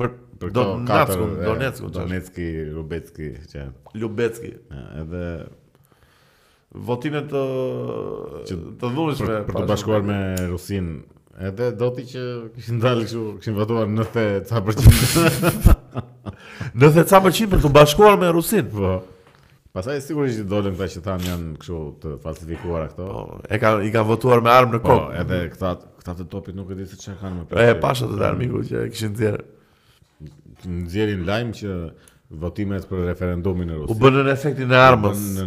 Për për do Donetsk, Donetsk, Donetsk, Lubetski, që Lubetski. Edhe votime të që të dhunshme për, t'u bashkuar me Rusinë. Edhe di ti që kishin dalë kështu, kishin votuar 90 ca për cent. 90 ca për cent për t'u bashkuar me Rusinë. Po. Pastaj sigurisht që dolën këta që thanë janë kështu të falsifikuara këto. Po, e kanë i kanë votuar me armë në po, kokë. Po, edhe këta këta të topit nuk e di se çfarë kanë më pas. E pashë te armiku që e kishin nxjerrë. Nxjerrin lajm që votimet për referendumin në Rusi. U bënë nën efektin e armës. Në,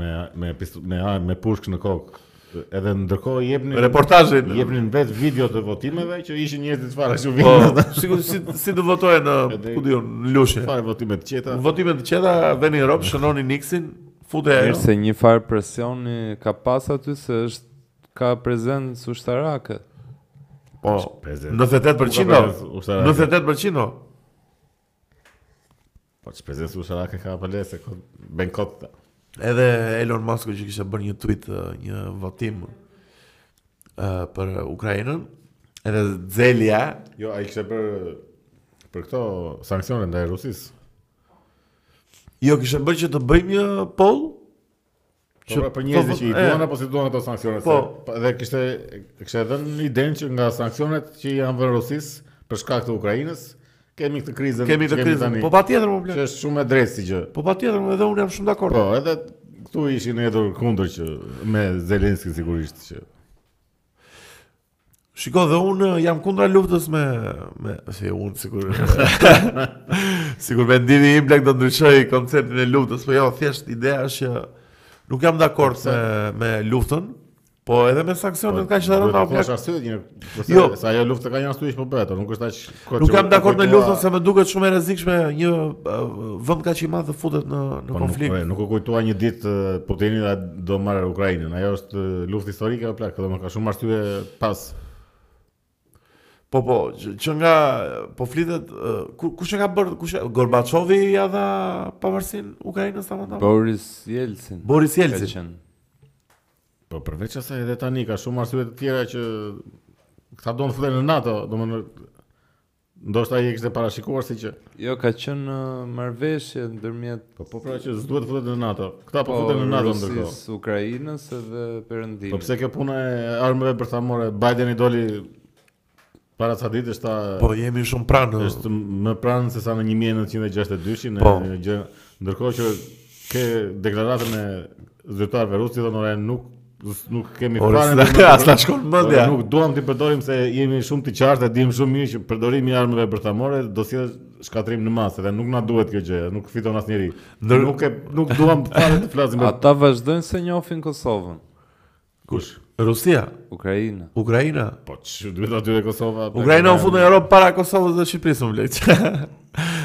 me me me me pushkë në kokë. Edhe ndërkohë jepnin reportazhin, jepnin vetë video të votimeve që ishin njerëz të fara që po, vinë. Si si si do votojë në ku di unë, në Lushnjë. Fare votime të qeta. Votime të qeta vinin robt, shënonin iksin, fute ajo. Mirë se njëfarë presioni ka pas aty se është ka prezencë ushtarake. Po, prezencë. 98%. 98%. Po që prezencë ushtarake e ka përle se kot, bën kot të. Edhe Elon Musk që kishte bërë një tweet, një votim uh, për Ukrajinën, edhe Zelia... Jo, ai kishte bërë për këto sanksionet ndaj Rusisë? Jo, kishte bërë që të bëjmë një poll? Që po, për njerëzit po, që i po, duan apo s'i duan ato sanksionet. Po, se, dhe kishte kishte dhënë një ide që nga sanksionet që janë vënë Rusisë për shkak të Ukrainës, kemi këtë krizën. Kemi këtë krizën. Po patjetër më vjen. Është shumë e drejtë si gjë. Po patjetër, edhe unë jam shumë dakord. Po, edhe këtu ishin edhe kundër që me Zelenski sigurisht që Shiko dhe unë jam kundra luftës me me si unë sikur sikur mendimi im plak do të ndryshoj konceptin e luftës, po jo, thjesht ideja është që nuk jam dakord me me luftën, po edhe me sanksionet po, kanë qenë të rënda apo. Po arsye një. Jo, se ajo luftë ka një arsye që po bëhet, nuk është aq Nuk jam dakord me luftën se më duket shumë e rrezikshme një vend kaq i madh të futet në në po, konflikt. Nuk, nuk u kujtua një ditë Putini tha do marr Ukrainën. Ajo është luftë historike o plak, domethënë ka shumë arsye pas. Po po, që nga po flitet kush e ka bërë kush e Gorbaçovi ia dha pavarësinë Ukrainës tamam. Boris Yeltsin. Boris Yeltsin. Po përveç asaj edhe tani ka shumë arsye të tjera që këta do të futen në NATO, domethënë ndoshta ai e kishte parashikuar si gjë Jo, ka qenë në marrëveshje ndërmjet po po pra që s'duhet të futet në NATO. Këta po, po futen në NATO ndërkohë. Rusisë, Ukrainës edhe Perëndimit. Po pse kjo puna e armëve bërthamore, Bideni doli Para ca ditësh ta... Po, jemi shumë pranë. është më pranë se sa në 1962-shin, po. në gjë... Ndërkohë që ke deklaratën e zyrtarëve rusë, thonë ore nuk nuk kemi fare me këtë. As na shkon mendja. Nuk duam t'i përdorim se jemi shumë të qartë dhe dimë shumë mirë që përdorimi i armëve bërthamore do sjell shkatrim në masë dhe nuk na duhet kjo gjë, nuk fiton asnjëri. Nuk e nuk duam fare të flasim. Ata vazhdojnë se njohin Kosovën. Kush? Rusia. Ukraina. Ukraina. Po ç'u duhet aty te Kosova? Ukraina u fut në Europë para Kosovës dhe Shqipërisë, më duket.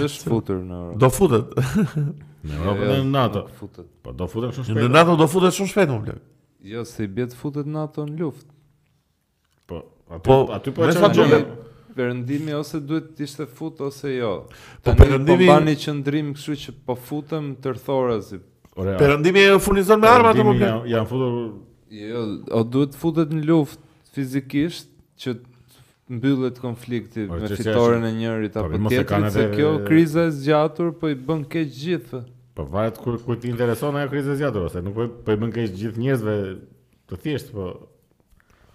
Është futur në Europë. Do futet. Në Europë dhe në NATO. Futet. Po do futet shumë shpejt. Në NATO do futet shumë shpejt, më duket. Jo, se i bie të futet NATO në luftë. Po, aty po, aty po e çon gjë. Perëndimi ose duhet të ishte fut ose jo. Po, Tani, po perëndimi po mban qëndrim, kështu që po futem tërthorazi. Ore. Perëndimi e furnizon me armë atë moment. Janë ja futur Jo, o duhet të futet në luftë fizikisht që mbyllet konflikti me fitoren e njërit po, apo tjetrit se kjo kriza e zgjatur po i bën keq gjithë. Po varet ku ku të intereson ajo kriza e zgjatur ose nuk po, po i bën keq gjithë njerëzve të thjeshtë, po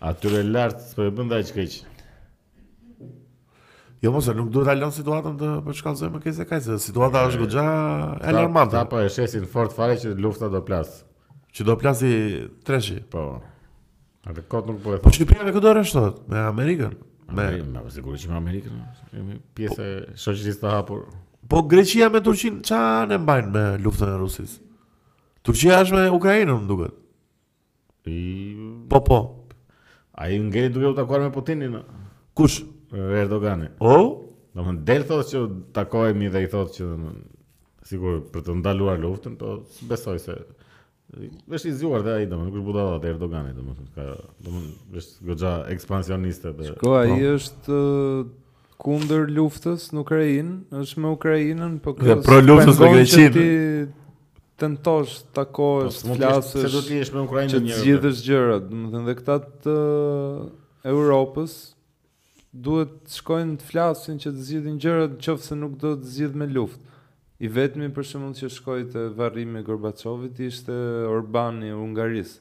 Atyre lart s'po i bën aq keq. Jo ose nuk duhet ta lënë situatën të përshkallëzojë më keq se kaq, se situata është goxha alarmante. Ata po e shesin fort fare që lufta do plas. Që do plasi treshi. Po. Atë kot nuk po e thonë. Po Shqipëria me kë do rreshtohet, me Amerikën. Me na po sigurisht që me Amerikën. Jemi pjesë po, e shoqërisë të hapur. Po Greqia me Turqinë ça ane mbajnë me luftën e Rusisë? Turqia është me Ukrainën, më duket. I... Po, po. Ai ngeli duke u takuar me Putinin? Kush? Erdogani. O? Oh? Në në del thotë që takohemi dhe i thotë që sigur për të ndaluar luftën, po besoj se është i zgjuar dhe ai domethënë nuk është budalla Erdogani domethënë ka domethënë është goxha ekspansionist edhe Shko ai po. është Kundër luftës në Ukrainë, është me Ukrainën, po dhe pro luftës me Greqinë. Të tentosh takohesh, po, të flasësh. Se do të jesh me Ukrainën një. Të zgjidhësh gjërat, domethënë dhe këta të Europës duhet të shkojnë të flasin që të zgjidhin gjërat qoftë se nuk do të zgjidhen me luftë. I vetmi për shembull që shkoi te varrimi i Gorbaçovit ishte Orbani i Hungarisë.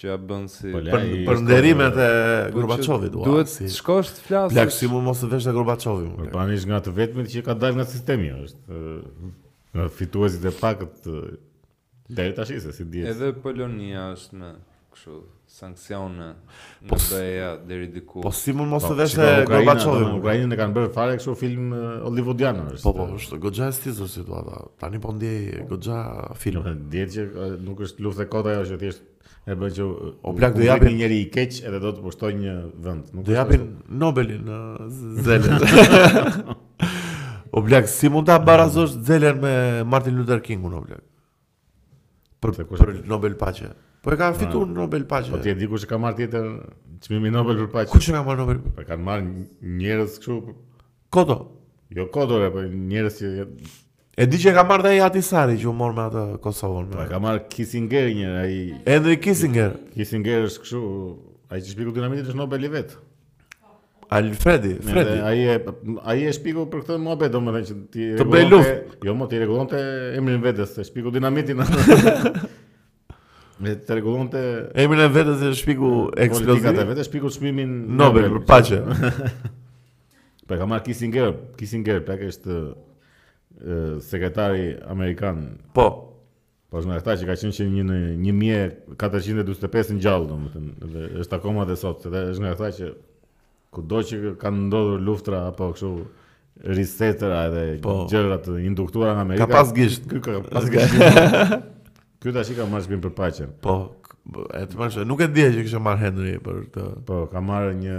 që ja bën si po, për, për nderimet e po, Gorbaçovit ua. Duhet si, shkosh të flasësh. Plak si mund mos të vesh te Gorbaçovi. Po ai ish nga të vetmit që ka dalë nga sistemi, është nga fituesit e pakët deri tash se si dihet. Edhe Polonia është në kështu sanksione në po, BE-ja deri diku. Po si mund mos po, të vesh te Gorbaçovi? Ukrainën e kanë bërë fare kështu film hollywoodian është. Po po, është goxha e stisur situata. Tani po ndjek goxha film. Nuk e ndjej që nuk është luftë e kotë ajo që thjesht e bën që o plak do japin njëri i keq edhe do të pushtojë një vend. Nuk do japin Nobelin në Zelen. O plak, si mund ta barazosh Zelen me Martin Luther Kingun o plak? Për, për Nobel Paqe. Po e ka fituar ah. Nobel Paqe. Po ti e di kush e ka marrë tjetër çmimin Nobel për Paqe? Kush e ka marrë Nobel? Po kanë marrë njerëz kështu Koto. Jo Koto, e për po njerëz që... E di që e ka marrë dhe ai Ahtisaari që u morë me atë Kosovën. Po, ka marrë Kissinger një, ai... Henry Kissinger. Kissinger është kështu... Ai që shpiku dinamitin është Nobeli vetë. Alfredi, Fredi. Ai e ai e shpiku për këtë muhabet, domethënë që ti të bësh luftë. Jo, mo t'i rregullonte emrin vetes, se shpiku dinamitin. Me të rregullonte emrin e vetes e shpiku eksplozivat e vetes, shpiku çmimin Nobel për paqe. Pra ka marrë Kissinger, Kissinger pra është sekretari amerikan. Po. Po është nga këta që ka qenë që në 1445-n gjallë, domethënë, dhe është akoma dhe sot, dhe është nga këta që kudo që kanë ndodhur luftra apo kështu reset-ëra edhe po, gjëra të induktuara nga Amerika. Ka pas gisht. Ky ka pas gisht. Ky tashi ka marrë çmim për paqen. Po, e të marrë, nuk e dija që kishte marrë Henry për të... Po, ka marrë një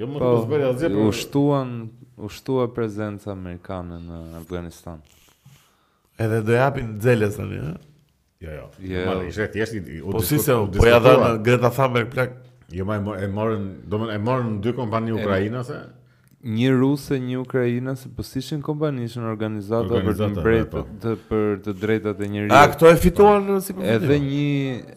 Jo më të mos bëri asgjë. Po u shtuan, u shtua prezenca amerikane në Afganistan. Edhe do japin Zeles tani, ëh. Jo, jo. Jo, jo. ishte thjesht i diskutuar. Po si se po ia dhanë Greta Thunberg plak. Jo, më e morën, domethënë e morën dy kompani ukrainase. Një ruse, një ukrainase, po s'ishin kompani, ishin organizata për të drejtat e njerëzve. A këto e fituan si kompani? Edhe një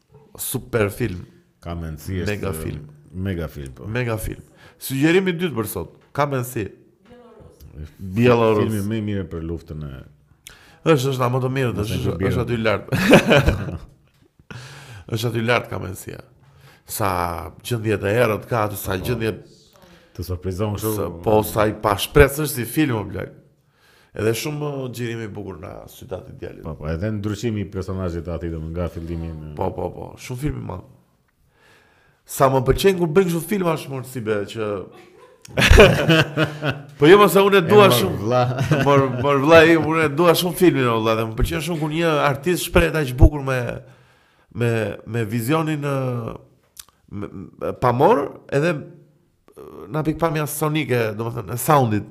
Super film. Come and See është mega film. Mega film po. Mega film. Sugjerimi i dytë për sot. Come and See. Bielorus. Filmi më i mirë për luftën e Është është nga më të mirët, është është aty lart. Është aty lart Come and See. Sa gjendje të errët ka aty sa po. gjendje të surprizon kështu. Po sa i pashpresë është si film o plak. Edhe shumë xhirim i bukur nga sytë e atij djalit. Po po, edhe ndryshimi i personazhit aty domethënë nga fillimi në Po po po, shumë film i madh. Sa më pëlqen kur bën kështu film as mor si be që Po jo mo se unë e dua shumë vlla. Mor mor vllai unë e dua shumë filmin o vlla dhe më pëlqen shumë kur një artist shprehet aq bukur me me me vizionin pamor edhe Nga pikëpamja sonike, domethënë, e soundit,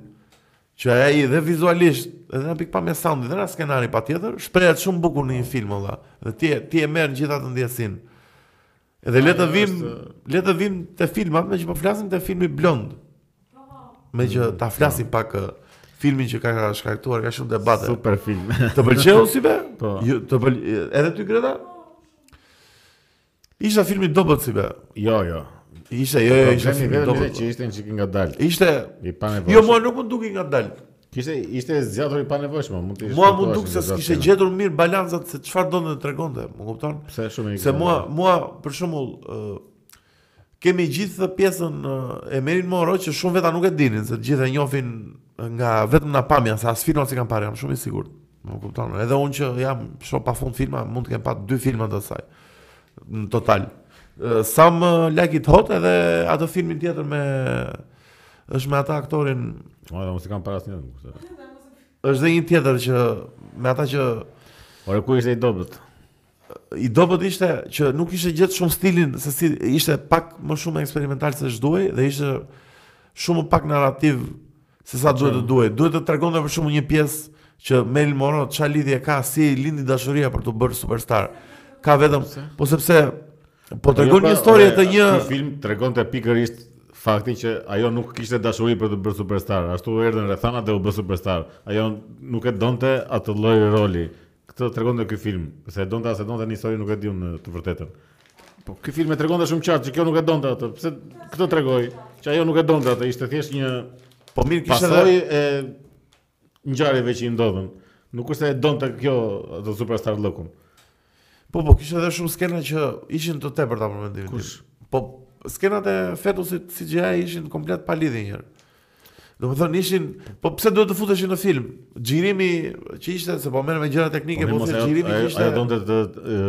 që ai dhe vizualisht, edhe nga pikëpamja soundit, dhe nga skenari patjetër, shprehet shumë bukur në një film, vëlla, dhe ti, ti e merr gjithë atë ndjesinë. Edhe le të vim, le të vim te filmat, meqë po flasim te filmi Blonde. Meqë ta flasim po. pak filmin që ka shkaktuar kaq shumë debate. Super film. Të pëlqeu si be? Po. Ju të pël... edhe ty Greta? Ishte film i dobët si be. Jo, jo. Ishte, jo, jo, ishte film i dobët. Ishte që ishte një çikë ngadalë. Ishte... I panevojshëm. Jo, mua nuk më dukej ngadalë. Kishte, ishte zgjatur i panevojshëm. Mund të ishte mua më duket se s'kishte gjetur mirë balancat se çfarë donte të tregonte. Më kupton? Se shumë i Se mua, mua, për shembull, uh, kemi gjithë dhe pjesën uh, e Marilyn Monroe që shumë veta nuk e dinin, se të gjithë e njofin nga vetëm nga pamja, se as filmat s'i kam parë, jam shumë i sigurt. Më kupton? Edhe unë që jam shumë pafund filma, mund të kem pa dy filma të saj. Në total. Some Like It Hot edhe atë filmin tjetër me është me atë aktorin. Ma dhe mos i kam parë asnjë. Është dhe një tjetër që me ata që Ore ku ishte i dobët? I dobët ishte që nuk kishte gjet shumë stilin se si ishte pak më shumë eksperimental se ç'duhej dhe ishte shumë më pak narrativ Se sa duhet të duhej. Duhet të tregonte për shembull një pjesë që Marilyn Monroe ça lidhje ka si i lindi dashuria për t'u bërë superstar. Ka vetëm, po sepse po, po tregon jo, një pra, histori të një Ky film tregonte pikërisht faktin që ajo nuk kishte dashuri për t'u bërë superstar. Ashtu erdhën rrethanat dhe u bë superstar. Ajo nuk e donte atë lloj roli. Këtë tregonte ky film, se e donte a s'e donte në histori nuk e di unë të vërtetën. Po ky film e tregonte shumë qartë që kjo nuk e donte atë. Pse këtë tregoi që ajo nuk e donte atë, ishte thjesht një Po mirë kishte edhe pasojë e ngjarjeve që i ndodhën. Nuk është se e donte kjo atë superstarllëkun. Po po kishte edhe shumë skena që ishin të tepërta për mendimin tim. Kush? Po skenat e fetusit CGI ishin komplet pa lidhje njëherë. Domethënë ishin, po pse duhet të futeshin në film? Xhirimi që ishte se po merr me gjëra teknike, po, po se xhirimi që ishte. Ai donte të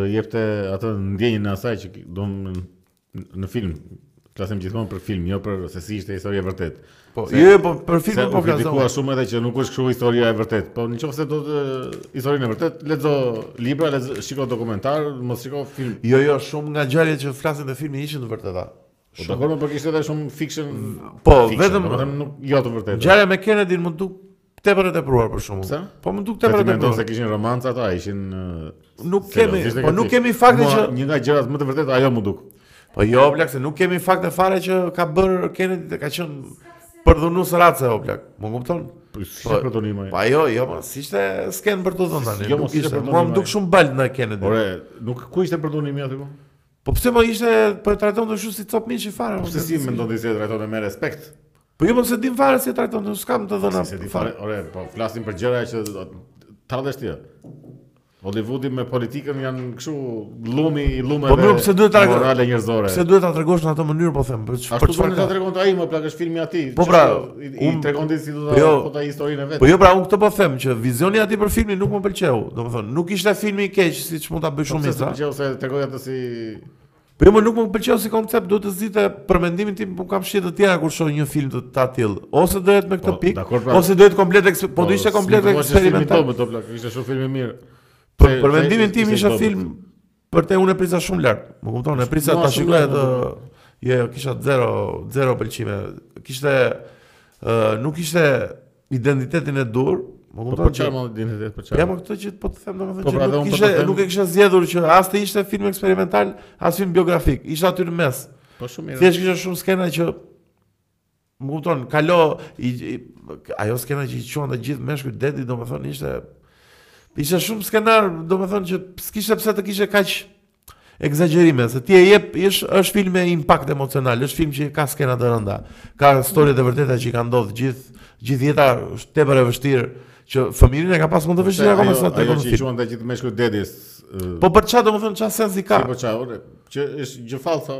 jepte atë ndjenjën e asaj që do në film. Flasim gjithmonë për film, jo për se si ishte historia e vërtetë. Po, jo, jo, po për film po flasim. Kritikuar shumë edhe që nuk është kështu historia e vërtetë. Po nëse do ti historinë e vërtetë, lexo libra, lexo shiko dokumentar, mos shiko film. Jo, jo, shumë nga gjërat që flasin te filmi ishin të vërteta. Po dakord, mo po kishte edhe shumë fiction. Po, fiction, vetëm vetëm nuk jo të vërtetë. Ngjarja me Kennedy m'u duk tepër e tepruar për shkakun. Pse? Po m'u duk tepër e tepruar. se kishin romancë ata, ai ishin nuk kemi, po nuk kemi fakte që një nga gjërat më të vërteta ajo m'u duk. Po jo, o plak se nuk kemi fakte fare që ka bërë Kennedy dhe ka qenë përdhunues race o plak. Më kupton? Po si po, përdhunim ai? Po jo, jo, po si ishte skenë përdhunimi tani. Jo, nuk ishte përdhunim. Po m'u duk shumë baltë në Kennedy. Ore, nuk ku ishte përdhunim aty po? Po pse ma, se po e trajton kështu si copë mishi fare. Po pse si mendon ti se e trajton me respekt? Po jo ma, s'e dimë fare si e trajton, nuk kam të dhëna. S'e di fare, ore, po flasim për gjëra që tallesh ti. Hollywoodi me politikën janë kështu llumi i llumeve. Po nuk pse duhet ta morale njerëzore. Pse duhet ta tregosh në atë mënyrë po them, për çfarë? Ashtu do ta tregojë ai më plakësh filmi i atij. Po pra, I, i tregon ti si do ta po jo, po ta historinë vetë. Po jo, pra unë këtë po them që vizioni i atij për filmin nuk më pëlqeu. Domethënë, nuk ishte filmi i keq siç mund ta bëj po shumë sa. Po pëlqeu se tregoi atë si Po jo, ma, nuk më pëlqeu si koncept, duhet të zgjidhte për mendimin tim, unë kam shije të tjera kur shoh një film të atillë. Ose do jetë me këto po, pikë, pra. ose do jetë komplet eksper... po, po do ishte komplet eksperimental. Po ishte shumë film i mirë. Për, për mendimin tim ishte film Për atë unë e prisa shumë lart. Më kupton, e prisa ta shikoj atë. Jo, jo, kisha zero, zero pëlqime. Kishte uh, nuk kishte identitetin e duhur, Më po kupton çfarë mund të dini vetë për çfarë? Ja, po këtë që po të them domethënë po që pra, nuk ishte po nuk e kishte zgjedhur që as të ishte film eksperimental, as film biografik. Ishte aty në mes. Po shumë mirë. Thjesht kishte shumë skena që Më kupton, kaloi, i, ajo skena që i çuan të gjithë meshkujt deti, domethënë ishte ishte shumë skenar, domethënë që s'kishte pse të kishe kaq ekzagjerime, se ti e jep ish është film me impakt emocional, është film që ka skena të rënda, ka storie të vërteta që i kanë ndodhur gjithë gjithë jeta është tepër e vështirë që fëmijërinë e ka pas më të vështirë akoma sa të komë film. Ajo që gjithë meshkujt deti. Po për çfarë domethënë ça sensi ka? Po çfarë, që është gjë false.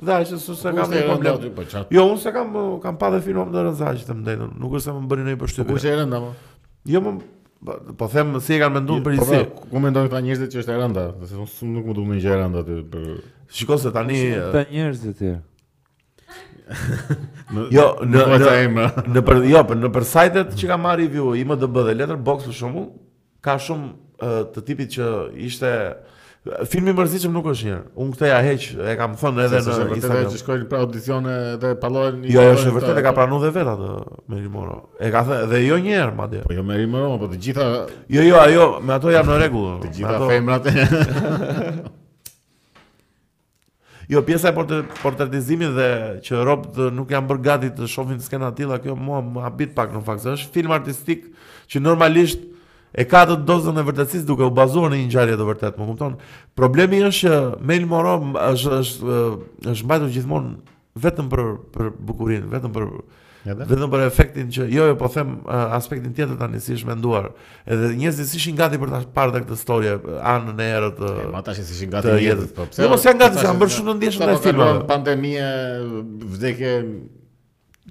Zajshin se s'e kam një problem. Po, jo, unë s'e kam, kam pa dhe filma më të rëndë të vërtetën. Nuk është se më bëri ndonjë përshtypje. Po ku është e rënda ma? Jo më po, po them si e kanë menduar për isi. Po, ku mendojnë këta njerëzit që është e rënda? Se unë nuk më duket një gjë e rënda aty për Shiko se tani këta njerëzit e. jo, në në në për jo, për nëpër sajtet që ka marrë review, IMDb dhe Letterboxd për shembull, Ka shumë të tipit që ishte film i mërzitshëm, nuk është njëherë. Unë këtë ia heq, e kam thënë edhe në Instagram. Është vërtet që shkojnë për audicione dhe pallojnë një. Jo, jo është vërtet e ka pranuar dhe vetë atë Marilyn Monroe. E ka thënë dhe jo një herë madje. Po jo Marilyn Monroe, po të gjitha Jo, jo, ajo me ato jam në rregull. Të gjitha femrat. Jo, pjesa e portretizimit dhe që robt nuk janë bërë gati të shohin skena të tilla, kjo mua më habit pak në fakt. Është film artistik që normalisht e ka atë dozën e vërtetësisë duke u bazuar në një ngjarje të vërtetë, më kupton? Problemi është që Marilyn Monroe është është është mbajtur gjithmonë vetëm për për bukurinë, vetëm për Edhe? vetëm për efektin që jo, jo po them uh, aspektin tjetër tani si është menduar. Edhe njerëzit s'ishin gati për ta parë dhe këtë storie anën e errët. Uh, e, po ata s'ishin gati jetës, po pse? Jo, ma, s'janë gati, janë bërë shumë të ndjeshëm ndaj filmave. Pandemia, vdekje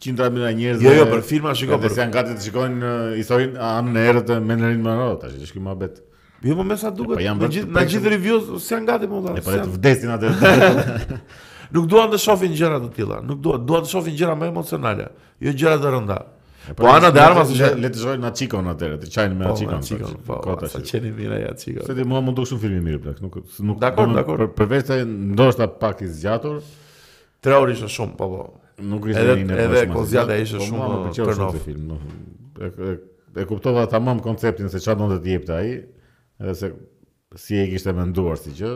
qindra mijëra njerëz. Jo, jo, për filma shikoj për. S'janë gati të shikojnë historinë anën e errët të Marilyn Monroe, ça është ky muhabet. Jo, mesa duket. Po janë gjithë na gjithë reviews, si janë gati më valla. Po të vdesin atë. Nuk duan të shohin gjëra të tilla, nuk duan, duan të shohin gjëra më emocionale, jo gjëra të rënda. Po Ana de Armas është le të shojnë na çikon atëre, të çajnë me çikon. Po, po, po kota që çeni mirë ja çikon. Se ti mua më duk shumë filmi mirë plak, nuk nuk Dakor, dakor. Për vetë ndoshta pak i zgjatur. Tre orë ishte shumë, po po. Nuk ishte edhe, një Edhe kohëzgjatja ishte po, shumë po, turn off. Film, no. e, e, e kuptova tamam konceptin se çfarë donte të jepte ai, edhe se si e kishte menduar si gjë.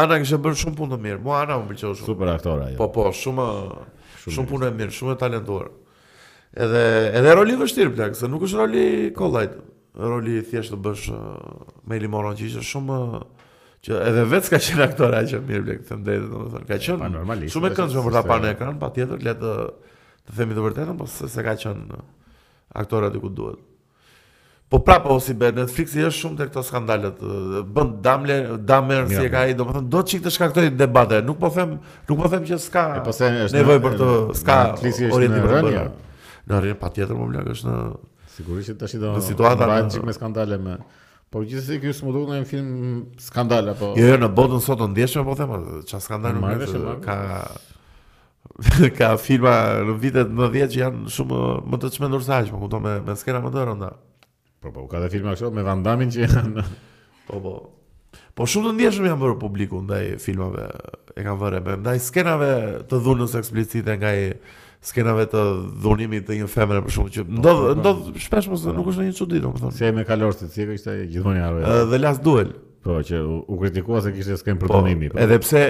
Ana kishte bërë shumë punë të mirë. Mua Ana më pëlqeu shumë. Super aktore ajo. Po po, shumë shumë, shumë punë e mirë, shumë e talentuar. Edhe edhe rol i vështirë plak, se nuk është rol i kollajt. Rol i thjeshtë të bësh uh, Marilyn Monroe që ishte shumë uh, që edhe vetë ka qenë aktore aq e mirë plak them drejtën domethënë ka qenë normalisht shumë e këndshme për ta parë në ekran patjetër le të themi të vërtetën po s', s'ka qenë aktore aty ku duhet Po prapë ose be Netflixi është shumë te këto skandalet. Bën Dahmle, Dahmer si e ka ai, domethënë do një çik të shkaktojë debate. Nuk po them, nuk po them që s'ka. Po nevojë për të s'ka orientim për të. Në rrjet patjetër mor plak është në Sigurisht që tash do. Në situata një çik me skandale me. Po gjithsesi ky s'më duket ndonjë film skandal apo. Jo, jo, në botën sot o e ndjeshme po them, ça skandal më vjen ka ka filma në vitet 90 që janë shumë më të çmendur se aq, po kupton me me skena më të rënda. Po po, ka dhe filma kështu me Van Damme që janë Po, po. Po shumë të ndjeshëm janë bërë publiku ndaj filmave e kam vënë re ndaj skenave të dhunës eksplicite ndaj skenave të dhunimit të një femre për shembull që po, ndodh po, po. ndodh shpesh mos nuk është ndonjë çudi domethënë. Si me kalorës si e kishte gjithmonë harroj. The Last Duel. Po që u kritikua se kishte skenë përdhunimi. Po, edhe pse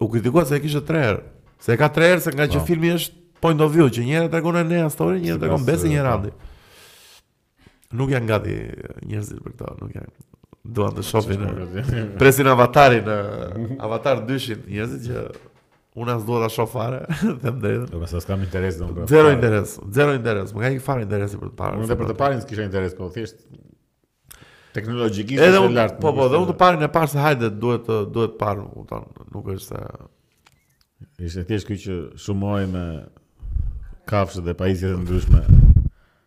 u kritikua se e kishte 3 herë. Se e ka 3 herë se nga që filmi është point of view që një herë e tregon e nea story, një herë e tregon besë një randi. Nuk janë gati njerëzit për këto, nuk janë. Duan të shohin presin Avatarin, Avatar 2-shin njerëzit që unë as dua ta shoh fare, them drejtën. Do të s'kam interes domun. Zero interes, zero interes. Më ka një fare interesi për të parë. Unë edhe për të parin s'kisha interes, po thjesht teknologjikisht është e lartë. Po po, dhe unë të parin e pashë se hajde duhet duhet parë, kupton, nuk është se ishte thjesht ky që luftoi me kafshë dhe pajisje të ndryshme.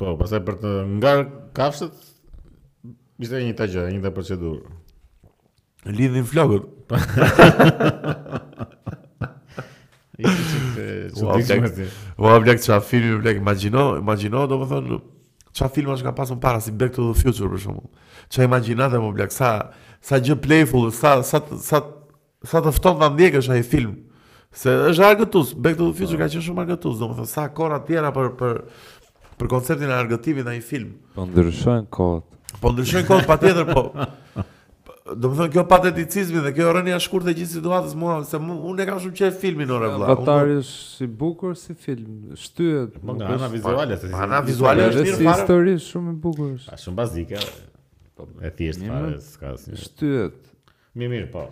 Po, pastaj për të ngar kafshët ishte një tajë, një tajë procedurë. Lidhin flokët. Ua plak, ua plak ça filmi plak, imagjino, imagjino domethënë ça filmash ka pas më para si Back to the Future për shembull. Ça imagjinate mo plak, sa sa gjë playful, sa sa sa Sa të fton ta ndjekësh ai film. Se është argëtues, Back to the Future ka qenë shumë argëtues, domethënë s'ka ora të tjera për për për konceptin e argëtimit në një film. Po ndryshojnë kohët. Po ndryshojnë kohët, patjetër, po. Domethënë ky pateticizmi dhe kjo rënia e shkurtë e gjithë situatës mua se mu, unë e kam shumë qejf filmin ore vëlla. Avatar është i bukur si film, shtyhet. Po nga ana vizuale, si ana vizuale është mirë fare. Histori shumë e bukur. Është shumë bazike. Po e thjeshtë fare, s'ka asnjë. Shtyhet. Mirë, mirë, po.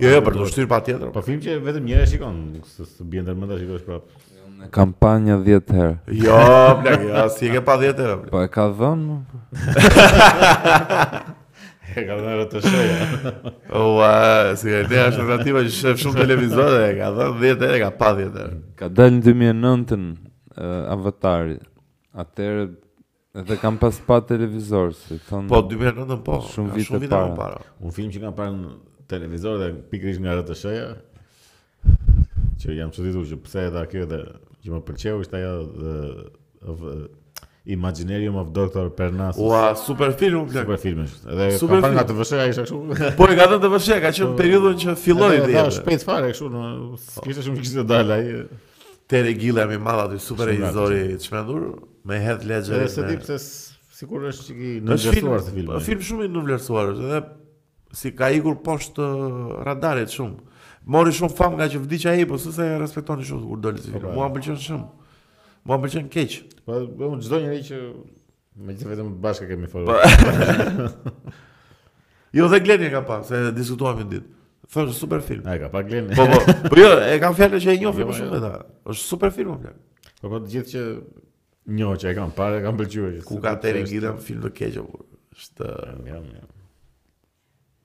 Jo, jo, për të shtyrë patjetër. Po film që vetëm një herë e shikon, s'të bie ndër mend ta shikosh prap. Unë e kam pa nja 10 herë. Jo, plak, jo, si e ke pa 10 herë. Po e ka dhënë. E ka dhënë TVSH-ja. Ua, si e di është relativa që sheh shumë televizor e ka dhënë 10 herë, ka pa 10 herë. Ka dalë në 2009-ën uh, Avatari. Atëherë E kam pas pa televizor, si thonë. Po 2009 po. Shumë vite shumë vite para. më parë. Un film që kam parë në televizor dhe pikërisht nga RTSH-ja që jam çuditur që pse e dha këtë dhe që më pëlqeu ishte ajo The, of, Imaginarium of Dr. Parnassus. Ua, super film o plak. Super film është. Edhe super e kam parë nga TVSH-ja isha kështu. Po e ka dhënë TVSH-ja, ka qenë po, periudhën që filloi dhe. Ja, shpejt fare kështu, në kishte shumë kishte dalë ai. Terry Gilliam i madh aty super histori të çmendur me Heath Ledger. Edhe s'e di pse sikur është çik i nënvlerësuar ky filmi. Është film shumë i nënvlerësuar është edhe sikur ka ikur poshtë radarit shumë. Mori shumë famë ngaqë vdiq ai, po s'e respektonin shumë kur doli si po, film. Po. Mua më pëlqen shumë. Mua më pëlqen keq. Po çdo njeri që Meqë vetëm bashkë kemi folë. Po. jo, dhe Gleni e ka pa, se diskutuam një ditë. Thoshte, super film. E ka pa Gleni. Po, po, po jo, e kam fjalën që e njohin filmin jo, shumë jo. veta. është super film, më Po, po, gjithë që njoh që e kanë parë, e kanë pëlqyer. Ku ka Terry një film të keq, po. Shtë... Jam, jam, jam.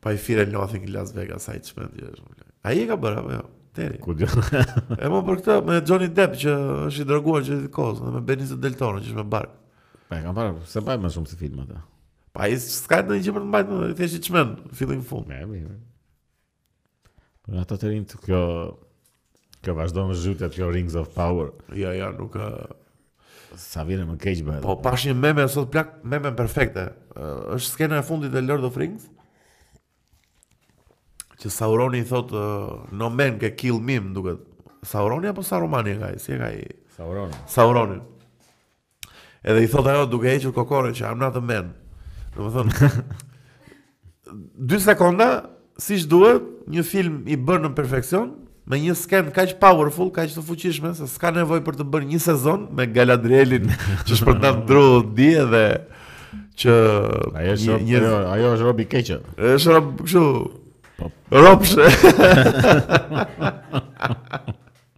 Po ai Fear and Loathing Las Vegas, ai të çmend që është. Ai e ka bërë, apo jo? Terry. Ku di? e mo për këtë, me Johnny Depp që është i droguar gjithë kohës, dhe me Benicio Del Toro që është me bark. Po e kam parë, s'e mbaj mend shumë si film atë. Po ai s'ka ndonjë gjë për të mbajt mend, ai thjesht të çmend, fillim fund. Me, me, me. Në ata të rinjë të kjo... Kjo vazhdon e zhytet, kjo Rings of Power. Ja, ja, nuk... Sa vjen e më keq bëhet. Po, pashë një meme, sot plak, meme perfekte. është skena e fundit e Lord of Rings? Që Sauroni i thotë, no man can kill me, më duket. Sauroni apo Sarumani e ka ai? Si e ka ai? Sauroni. Sauroni. Edhe i thot ajo duke hequr kokore që I'm not a man. Domethënë 2 sekonda siç duhet, një film i bërë në perfeksion, me një sken kaq powerful, kaq të fuqishme se s'ka nevojë për të bërë një sezon me Galadrielin që shpërndan dru di edhe që ajo është një, një... ajo është robi keqë. Është rob kështu. Po. Robsh.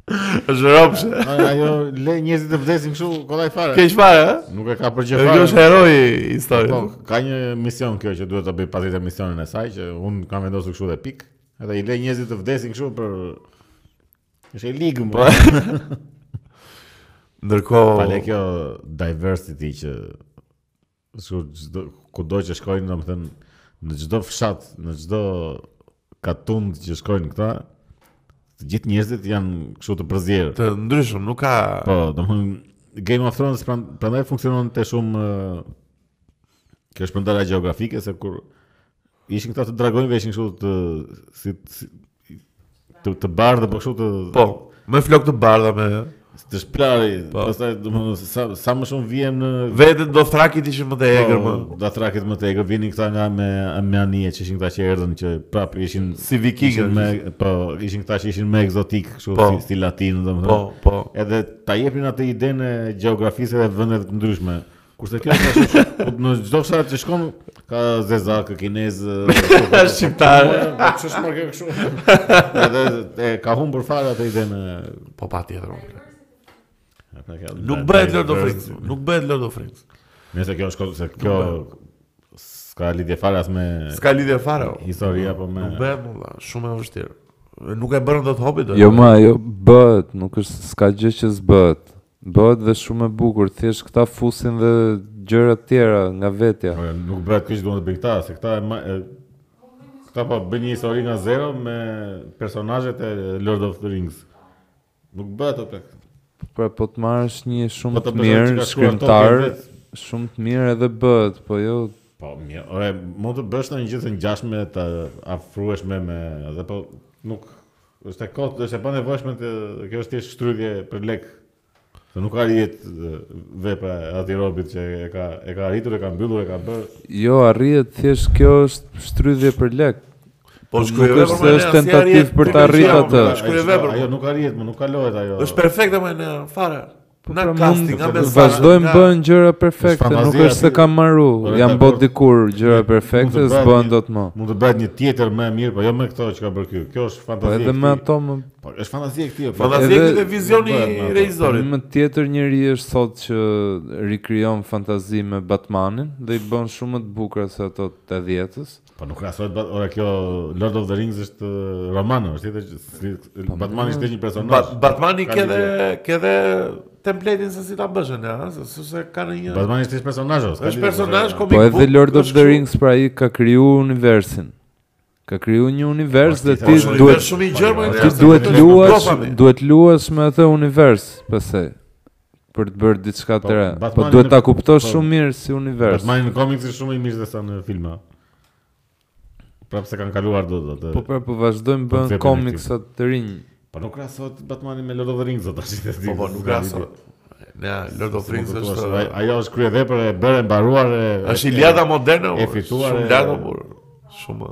Është ropsh. Ajo le njerëzit të vdesin kështu kollaj fare. Keq fare, ë? Nuk e ka për gjë fare. Kjo është heroi i po, historisë. Po, ka një mision kjo që duhet ta bëj patjetër misionin e saj që un kam vendosur kështu dhe pik. Edhe i le njerëzit të vdesin kështu për se është e ligë më. Po. Ndërkohë, pale kjo diversity që Sigur, çdo kudo që shkojnë, domethënë në çdo fshat, në çdo katund që shkojnë këta, të gjithë njerëzit janë kështu të përzier. Të ndryshëm, nuk ka Po, domethënë Game of Thrones pran- prandaj funksiononte shumë ë, kjo shpërndarja gjeografike se kur Ishin këta të dragonjve, ishin kështu të si, si të, të bardhë, po kështu të Po, me flok të bardha me të shpëlarë, po. pastaj domethënë sa sa më shumë vjen në vetën Dothrakit ishin më të po, egër më. Po, Dothrakit më të egër vinin këta nga me me anije që ishin këta që erdhën që prap ishin si vikingë me po ishin këta që ishin më ekzotik kështu po. si, si latinë domethënë. Po, po. Edhe ta jepin atë idenë e gjeografisë dhe vendeve të ndryshme. Kurse kjo është ashtu që në çdo fshat që shkon ka zezakë kinez, ka shqiptar. Ç'është më kjo kështu? Edhe e ka humbur fare atë idenë po patjetër. Nuk bëhet Lord of Rings, nuk bëhet Lord of Rings. Nëse kjo është se kjo s'ka lidhje fare as me S'ka lidhje fare. Historia po me Nuk bëhet valla shumë e vështirë. Nuk e bën dot Hobbit. Jo më, ajo bëhet, nuk është s'ka gjë që s'bëhet. Bëhet dhe shumë e bukur, thjesht këta fusin dhe gjëra të tjera nga vetja. Po nuk bëhet kjo që duan të bëjnë këta, se këta e këta po bëjnë një histori nga zero me personazhet e Lord of the Rings. Nuk bëhet o plak. Pra po të marrësh një shumë po të mirë shkrimtar, shumë të mirë edhe bëhet, po jo Po, mirë, ore, mund të bësh ndonjë gjë të ngjashme të afrohesh me me, edhe po nuk Është e kotë, është e panevojshme të kjo është thjesht shtrydhje për lek. Se nuk arrihet vepra e atij robit që e ka e ka arritur, e ka mbyllur, e ka bërë. Jo, arrihet thjesht kjo është shtrydhje për lek. Po nuk shkruaj vepër është se është tentativë për ta arritur atë. Shkruaj vepër. Ajo nuk arrihet, më nuk kalohet ajo. Është perfekte më në fare. Po pra mund të vazhdojmë bëhen gjëra perfekte, nuk është se kanë maru, janë bo dikur gjëra perfekte, s'bëhen dot më. Mund të bëhet një tjetër më e mirë, po jo me këto që ka bërë ky. Kjo është fantazi. Po edhe me ato më Po është fantazi e këtij. Fantazi e vizioni i regjisorit. Më tjetër njeri është sot që rikrijon fantazi me Batmanin dhe i bën shumë më të bukura se ato të 80-s. Po nuk krahasohet bat, ora kjo Lord of the Rings është roman o, është edhe po, Batman ishte një personazh. Bat, Batmani ka edhe ka edhe templejtin se si ta bësh ne, ha, se sepse ka në një Batman ishte një personazh, është një personazh komik. Po edhe Lord of the Rings pra ai ka kriju universin. Ka kriju një univers dhe ti duhet shumë i gjerë, ti duhet luash, duhet t'luash me atë univers, pastaj. për të bërë diçka po, të re. Po duhet ta kuptosh po, shumë mirë si univers. Batmani në komiks është shumë më i mirë se sa në filma. Prapë s'e kanë kaluar dot. Po pra, po vazhdojmë po, bëhen komiksa të rinj. Po nuk krahasohet Batmani me Lord of the Rings ato që të Po po, nuk krahasohet. Ja, Lord of the Rings është. Ajo është kryevepër e bërë e mbaruar e. Është Iliada moderne. E fituar. Shumë lart apo. Shumë.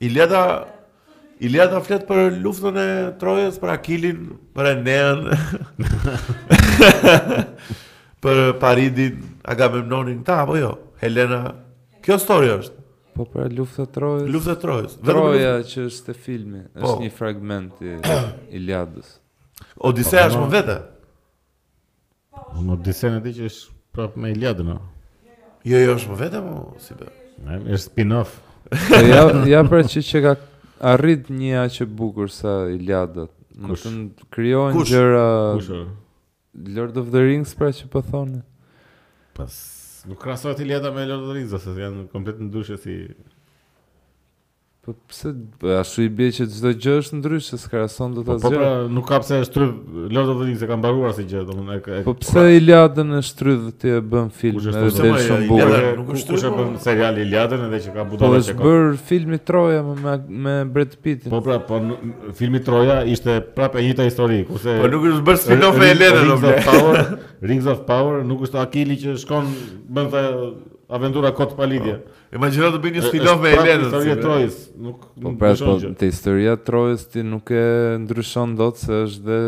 Iliada Iliada flet për luftën e Trojës, për Akilin, për Enean. për Paridin, Agamemnonin, ta apo jo? Helena. Kjo stori është. Po pra lufta e Trojës. Lufta e Trojës. Troja lufta... që është te filmi, po. është një fragment i Iliadës. Odisea po, është më vete. Në Odisenë ti që është prap me Iliadën, a? Jo, jo, është më vete, po, si be. Ne, është spin-off. Po ja, ja pra që që ka arrit një aq e bukur sa Iliada. Më Kush? të në krijohen Kush? gjëra Kush është? Lord of the Rings pra që po thoni. Pas, nuk krasohet Iliada me Lord of the Rings, ose janë komplet ndryshe si Po pse ashtu i bie që çdo gjë është ndryshe, s'krahason dot asgjë. Po pra, nuk ka pse e shtrydh Lord of the Rings e mbaruar si gjë, domethënë. Po pse Iliadën e shtrydh dhe ti e bën film edhe të del shumë bukur. Nuk e shtrydh, bën serial Iliadën edhe që ka budalla po, çeka. Po është bër filmi Troja me me Brad Pitt. Po pra, po filmi Troja ishte prapë e njëjta histori, kurse Po nuk është bër spin-off e Iliadës, domethënë. Rings of Power nuk është Akili që shkon bën aventura kot pa lidhje. Po. Imagjino të bëj një spin-off me Elenën. Po historia e Trojës, nuk po pra, po, po te historia e Trojës ti nuk e ndryshon dot se është dhe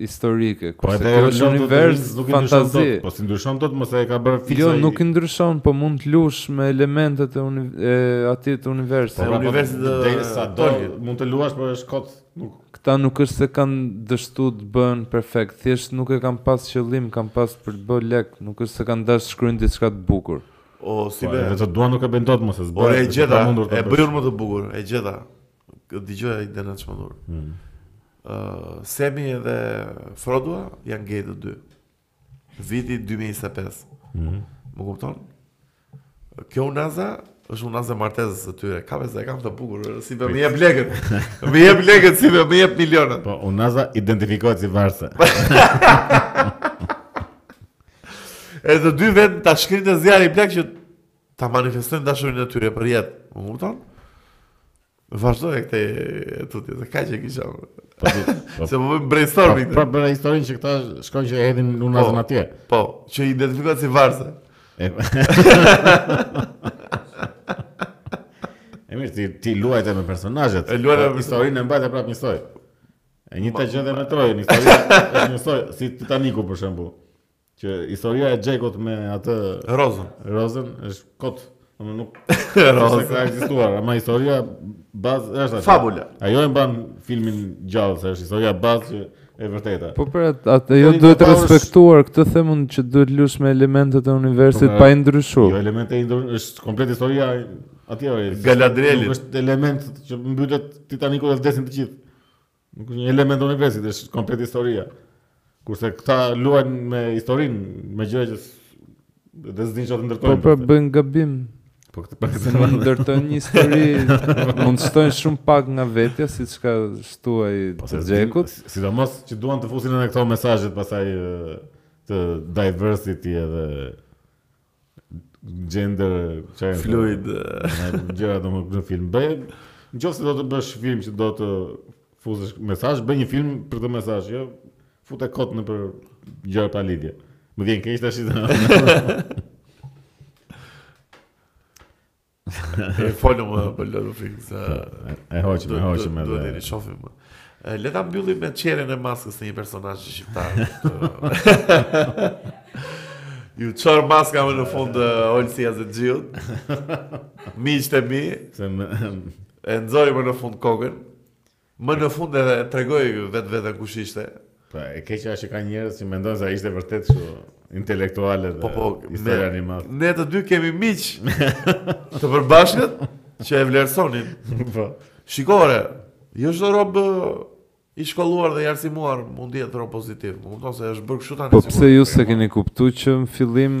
historike. Po edhe kjo është univers nuk e ndryshon dot. Po si ndryshon dot mos e ka bërë fikse. Jo, nuk i ndryshon, po mund të lush me elementet e, uni, e atij të universit. Po pra, po, universi do të sado mund të luash, por është kot. Nuk këta nuk është se kanë dështu të bëhen perfekt, thjesht nuk e kanë pas qëllim, kanë pas për të bërë lek, nuk është se kanë dashtë shkrujnë diçka të bukur. O si po, be. Po vetë duan, nuk e bëjnë dot mos e zbë. Ore e gjeta, e bëj më të bukur, e gjeta. Dëgjoje idenë e çmendur. Ëh, mm. uh, Semi edhe Frodua janë gay të dy. Viti 2025. Ëh. Mm. Më kupton? Kjo unaza është unaza e martesës së tyre. Kaq e kam të bukur, s'i bie, më jep lekët. Më jep lekët s'i bie, më jep milionat. Po unaza identifikohet si varëse. E të dy venë ta shkrijnë në zjarr, o plak, që ta manifestojnë dashurinë e tyre për jetë. Më kupton? Vazhdoje këtë e tutje, kaq e kisha më. Po, po. S'e bëjmë brainstorming. Po, po, historinë që këta shkojnë që hedhin unazën atje. Po, që i identifikohet si varëse. E, e mirë, ti, ti luajte me personazhet. E luajte me historinë, e mbajte prapë një E njëjta gjë dhe me Trojën, historia është një histori, si Titaniku për shembull, që historia e Xhekut me atë... Rozën. Rozën, është kot, domethënë nuk... Rozën. Ka ekzistuar, ama historia bazë, është atë. Fabula. Ajo e mban filmin gjallë, se është historia bazë që e vërteta. Po për atë, atë jo duhet respektuar këtë them unë që duhet të lush me elementet e universit po, pa i ndryshu. Jo elemente i ndryshu, është komplet historia atje e Galadrielit. S'është element që mbytet Titaniku dhe vdesin të gjithë. Nuk është një element i universit, është komplet historia. Kurse këta luajnë me historinë, me gjëra që dhe s'din çfarë të ndërtojnë. Po pra bëjnë gabim. Po këta mund të ndërtojnë një histori, mund të shtojnë shumë pak nga vetja, siç ka shtuar po, të Xhekut. Sidomos që duan të fusin edhe këto mesazhet pastaj të diversity edhe gender çfarë fluid gjëra domethënë film bëj nëse do të bësh film që do të fusësh mesazh bëj një film për atë mesazh jo fute kot nëpër gjëra pa lidhje më vjen keq tash S'folëm më për Lord of the Rings. E hoqim, e hoqim edhe. Do të shohim. Le ta mbyllim me çjerrjen e maskës së një personazhi shqiptar. Iu çor maska më në fund Olsi Jazexhiut. Miqtë e mi, e nxori më në fund kokën. Më në fund e tregoi vetveten kush ishte. Po e keqja është që ka njerëz që mendojnë se ai ishte vërtet kështu intelektual edhe po, po, historian i madh. Ne të dy kemi miq të përbashkët që e vlerësonin. Po. Shiko ore, jo çdo rob i shkolluar dhe i arsimuar mund të jetë rob pozitiv. Më kupton se është bërë kështu tani. Po pse, ju s'e keni kuptuar që në fillim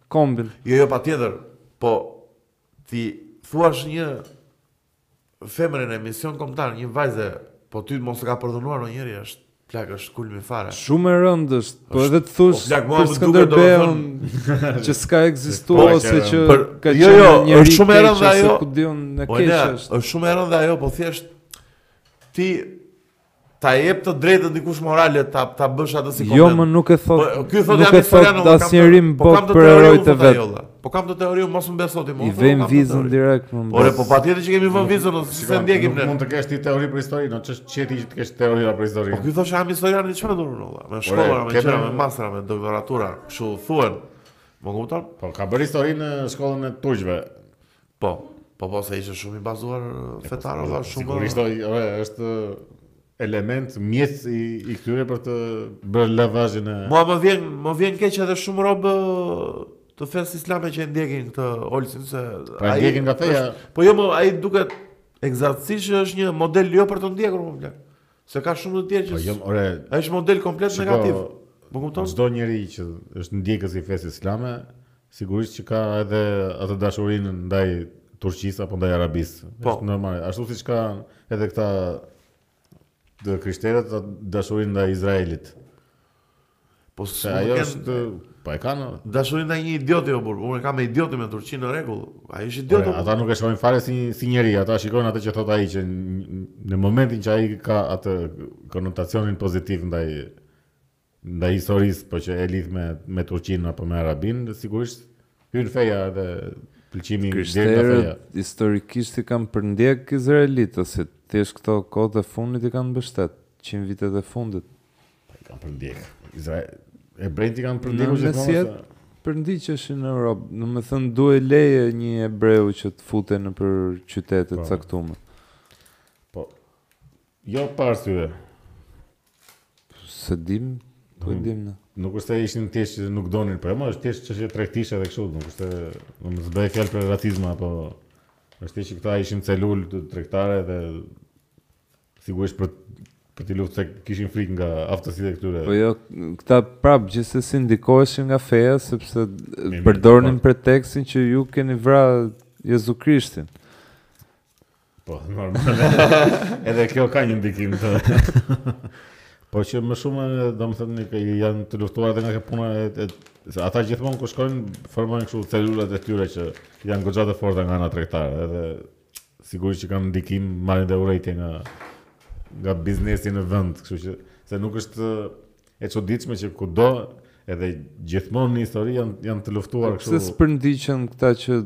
kombin. Jo jo patjetër, po t'i thuash një femre në emision kombëtar, një vajze, po ty mos e ka përdhunu ndonjëri është plak është kulmi fare. Shumë e rëndë është, po edhe të thush po, për Skënderbeun që s'ka ekzistuar po, ose që për, ka jo, jo, një është shumë e rëndë ajo. Ku di unë po, keq është. Është shumë e rëndë ajo, po thjesht ti Ta jep të drejtën dikush morale ta ta bësh atë si jo, koment. Jo, më nuk e thot. Po, ky thot jam historian, nuk kam të po kam teori të vet. Po kam teori unë, mos më beso ti mu. I vëm vizën direkt më. Ore, po patjetër që kemi vënë vizën, ose s'e ndjekim ne. Mund të kesh ti teori për historinë, do të thotë që të kesh teori për historinë. Po ky thotë jam historian i çfarë do të thotë? Me shkolla, me çfarë, me mastera, me doktoratura, kështu thuan. Më kupton? Po ka bërë historinë në shkollën e turqve. Po, po po se ishte shumë i bazuar fetar apo shumë. Sigurisht ai është element mjet i i këtyre për të bërë lavazhin e. Mua më vjen më vjen keq edhe shumë rob të fesë islame që e ndjekin këtë Olsin se pra e ndjekin nga feja. Po jo, ai duket ekzaktësisht është një model jo për të ndjekur më vjen. Se ka shumë të tjerë që. Po jo, ore. Ai është model komplet shiko, negativ. Më kupton? Çdo njeri që është ndjekës i fesë islame, sigurisht që ka edhe atë dashurinë ndaj Turqisë apo ndaj Arabisë. Po. Është normal. Ashtu siç ka edhe këta të krishterët dashurinë ndaj Izraelit. Po se ajo kanë... është po e kanë. Dashurin ndaj një idioti o burr. Unë kam me idiotin me Turqin në rregull. Ai është idiot. Ata nuk e shohin fare si si njeri, ata shikojnë atë që thot ai që në momentin që ai ka atë konotacionin pozitiv ndaj ndaj historisë, po që e lidh me me Turqin apo me Arabin, sigurisht hyn feja edhe pëlqimi i gjerë nga feja. Historikisht i kanë përndjek izraelitët, thjesht këto kohët e fundit i kanë mbështet, 100 vitet e fundit. Po i kanë përndjek. Izrael ebrejtë i kanë përndjekur gjithmonë. Në mesjetë përndiqeshin në Europë, domethënë duhej leje një ebreu që të futej nëpër qytete të po. caktuara. Po. Jo pa arsye. S'e dimë, po e dimë. Nuk është se ishin thjesht që nuk donin, po më shumë është thjesht çështje tregtie edhe kështu, nuk është se domethënë bëhet fjalë për racizëm apo është thjesht që këta ishin celula tregtare dhe Sigurisht për për t'i luftu se kishin frikë nga aftësitë e këtyre. Po jo, këta prap gjithsesi ndikoheshin nga feja sepse po. përdornin pretekstin që ju keni vra Jezu Krishtin. Po, normal. Edhe kjo ka një ndikim të. Po që më shumë, domethënë janë të luftuar dhe nga kjo puna e, e, se ata gjithmonë ku shkojnë, formojnë kështu celulat e tyre që janë goxha të forta nga ana tregtare, edhe Sigurisht që kanë ndikim, marrin dhe urrejtje nga nga biznesi në vend, kështu që se nuk është e çuditshme që kudo edhe gjithmonë në histori janë janë të luftuar kështu. Pse s'përndiqen këta që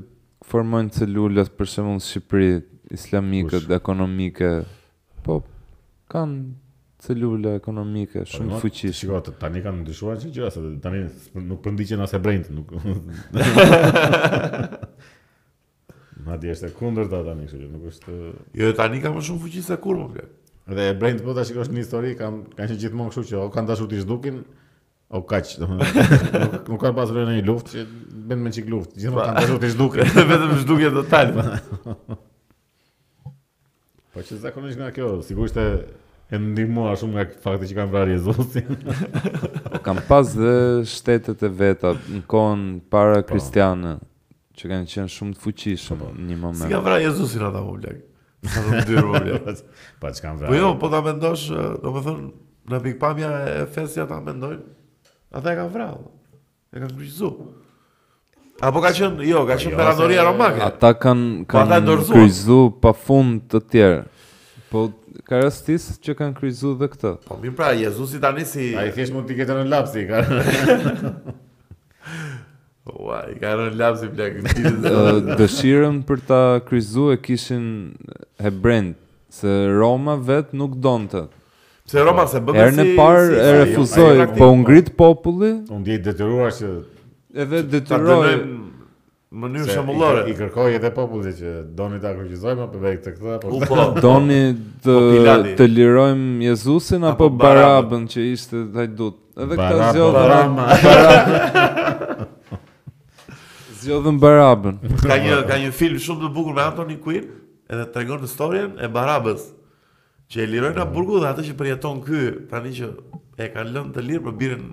formojnë celulat për shembull në Shqipëri, islamikët, Kush? ekonomike. Po kanë celula ekonomike po, shumë të fuqishme. Shiko, tani kanë ndryshuar ca gjëra, se tani nuk përndiqen as hebrenjtë, nuk. Madje është e kundërta tani, kështu që nuk është Jo, tani ka më shumë fuqi se kurrë me një fjalë. Dhe hebrenjtë po ta shikosh në histori, kanë kanë qenë gjithmonë kështu që o kanë dashur t'i zhdukin, o kaq, domethënë nuk, nuk ka pas ndonjë luftë që bën një çik luftë. Gjithmonë kanë dashur t'i zhdukin, vetëm zhdukje totale. Po që zakonisht nga kjo, sigurisht e e ndihmuar shumë nga fakti që kanë vrarë Jezusin. Po kanë pas dhe shtetet e veta në kohën para po. kristiane që kanë qenë shumë të fuqishëm po, po. në një moment. Si kanë vrarë Jezusin ata o plak. Sa të ndyrë o plak. Pa që kanë vrarë. Po jo, po ta mendosh, domethënë, nga pikëpamja e fesë ta mendojnë, ata e kanë vrarë. E kanë kryqëzu. Apo ka qenë, jo, ka qenë Perandoria Romake. Ata kanë po kanë kryqëzu pa fund të tjerë. Po ka rastis që kanë kryqëzu dhe këtë. Po mirë pra, Jezusi tani si Ai thjesht mund t'i ketë rënë lapsi, ka. Ua, i ka rënë lapsi plak. Dëshirën për ta kryqëzu e kishin hebrenjtë se Roma vetë nuk donte. Se Roma s'e bën si... Herën e parë e jo, refuzoi, jo, po u ngrit populli... U ndjenë të detyruar që... Edhe e detyroi... Në mënyrë shembullore. I kërkoi edhe popullit që doni ta kryqëzojmë, për vejtë të këta... Po, po, doni të, po, të lirojmë Jezusin, apo, apo Barabën që ishte hajdut. Edhe këta zgjodhën... Barabën, Barabën. Zgjodhën Barabën. Ka një, ka një film shumë të bukur me Anthony Quinn, edhe tregon historinë e Barabës. Që e lirojnë nga burgu dhe atë që përjeton ky, tani që e kanë lënë të lirë për birin,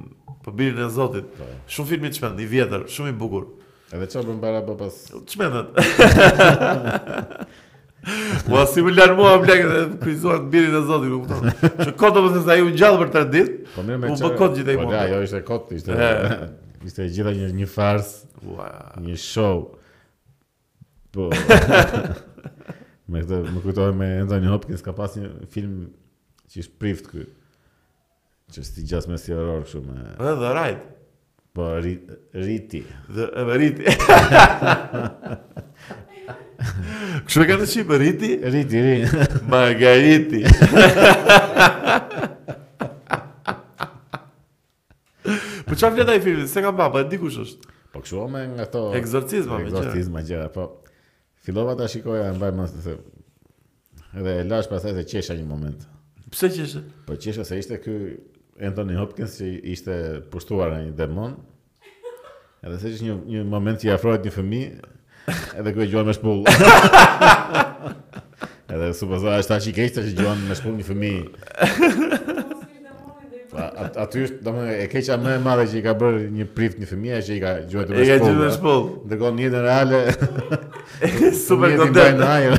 për birin e Zotit. Po. Shumë film i çmend, i vjetër, shumë i bukur. Edhe çfarë bën Baraba pas? Çmendet. Ua si më lanë mua plak dhe kryqëzuan të birin e Zotit, më kupton. Që kot domethënë se ai u ngjall për tre ditë, po më më më kot gjithë ai mund. Po ajo ishte kot, ishte, ishte gjitha një, një farsë, një show. Po. me këtë më kujtove me Anthony Hopkins ka pas një film që është prift ky. Që është gjasme si horror kështu me. Edhe The Rite. Po Riti. The edhe Riti. Kështu e ka në shqip, Riti? Riti, Riti. Margariti. Po çfarë flet ai filmi? S'e kam pa, po e di kush është. Po kështu me ato ekzorcizma me gjë. Ekzorcizma gjëra, po. Fillova ta shikoja e mbaj mend se edhe e lash pastaj se qesha një moment. Pse qeshe? Po qesha se ishte ky Anthony Hopkins që ishte pushtuar nga një demon. Edhe se ishte një një moment që i afrohet një fëmijë, edhe ky e gjuan me shpull. edhe supozohet është kaq i keq sa gjuan me shpull një fëmijë. Pra, at- aty është domethënë e keqja më e madhe që i ka bërë një prift një fëmijë është që i ka gjuajtur me shpull. E ka gjuajtur me shpull. Ndërkohë në jetën reale Super fëmijët i mbajnë kontent. në ajër.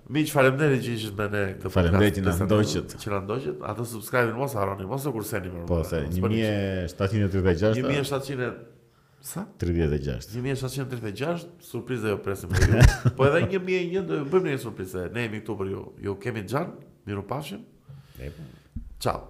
Miq, faleminderit që ishit me ne këtë podcast. Faleminderit që na ndoqët. Që na ndoqët. Atë subscribe-in mos harroni, mos e kurseni më. Po, se 1736. 1700 Sa? 36. 1736, surprizë e jo presim për ju. po edhe 1001 do ju bëjmë një surprizë. Ne jemi këtu për ju. Ju kemi xhan, mirupafshim. Ne. Po. Ciao.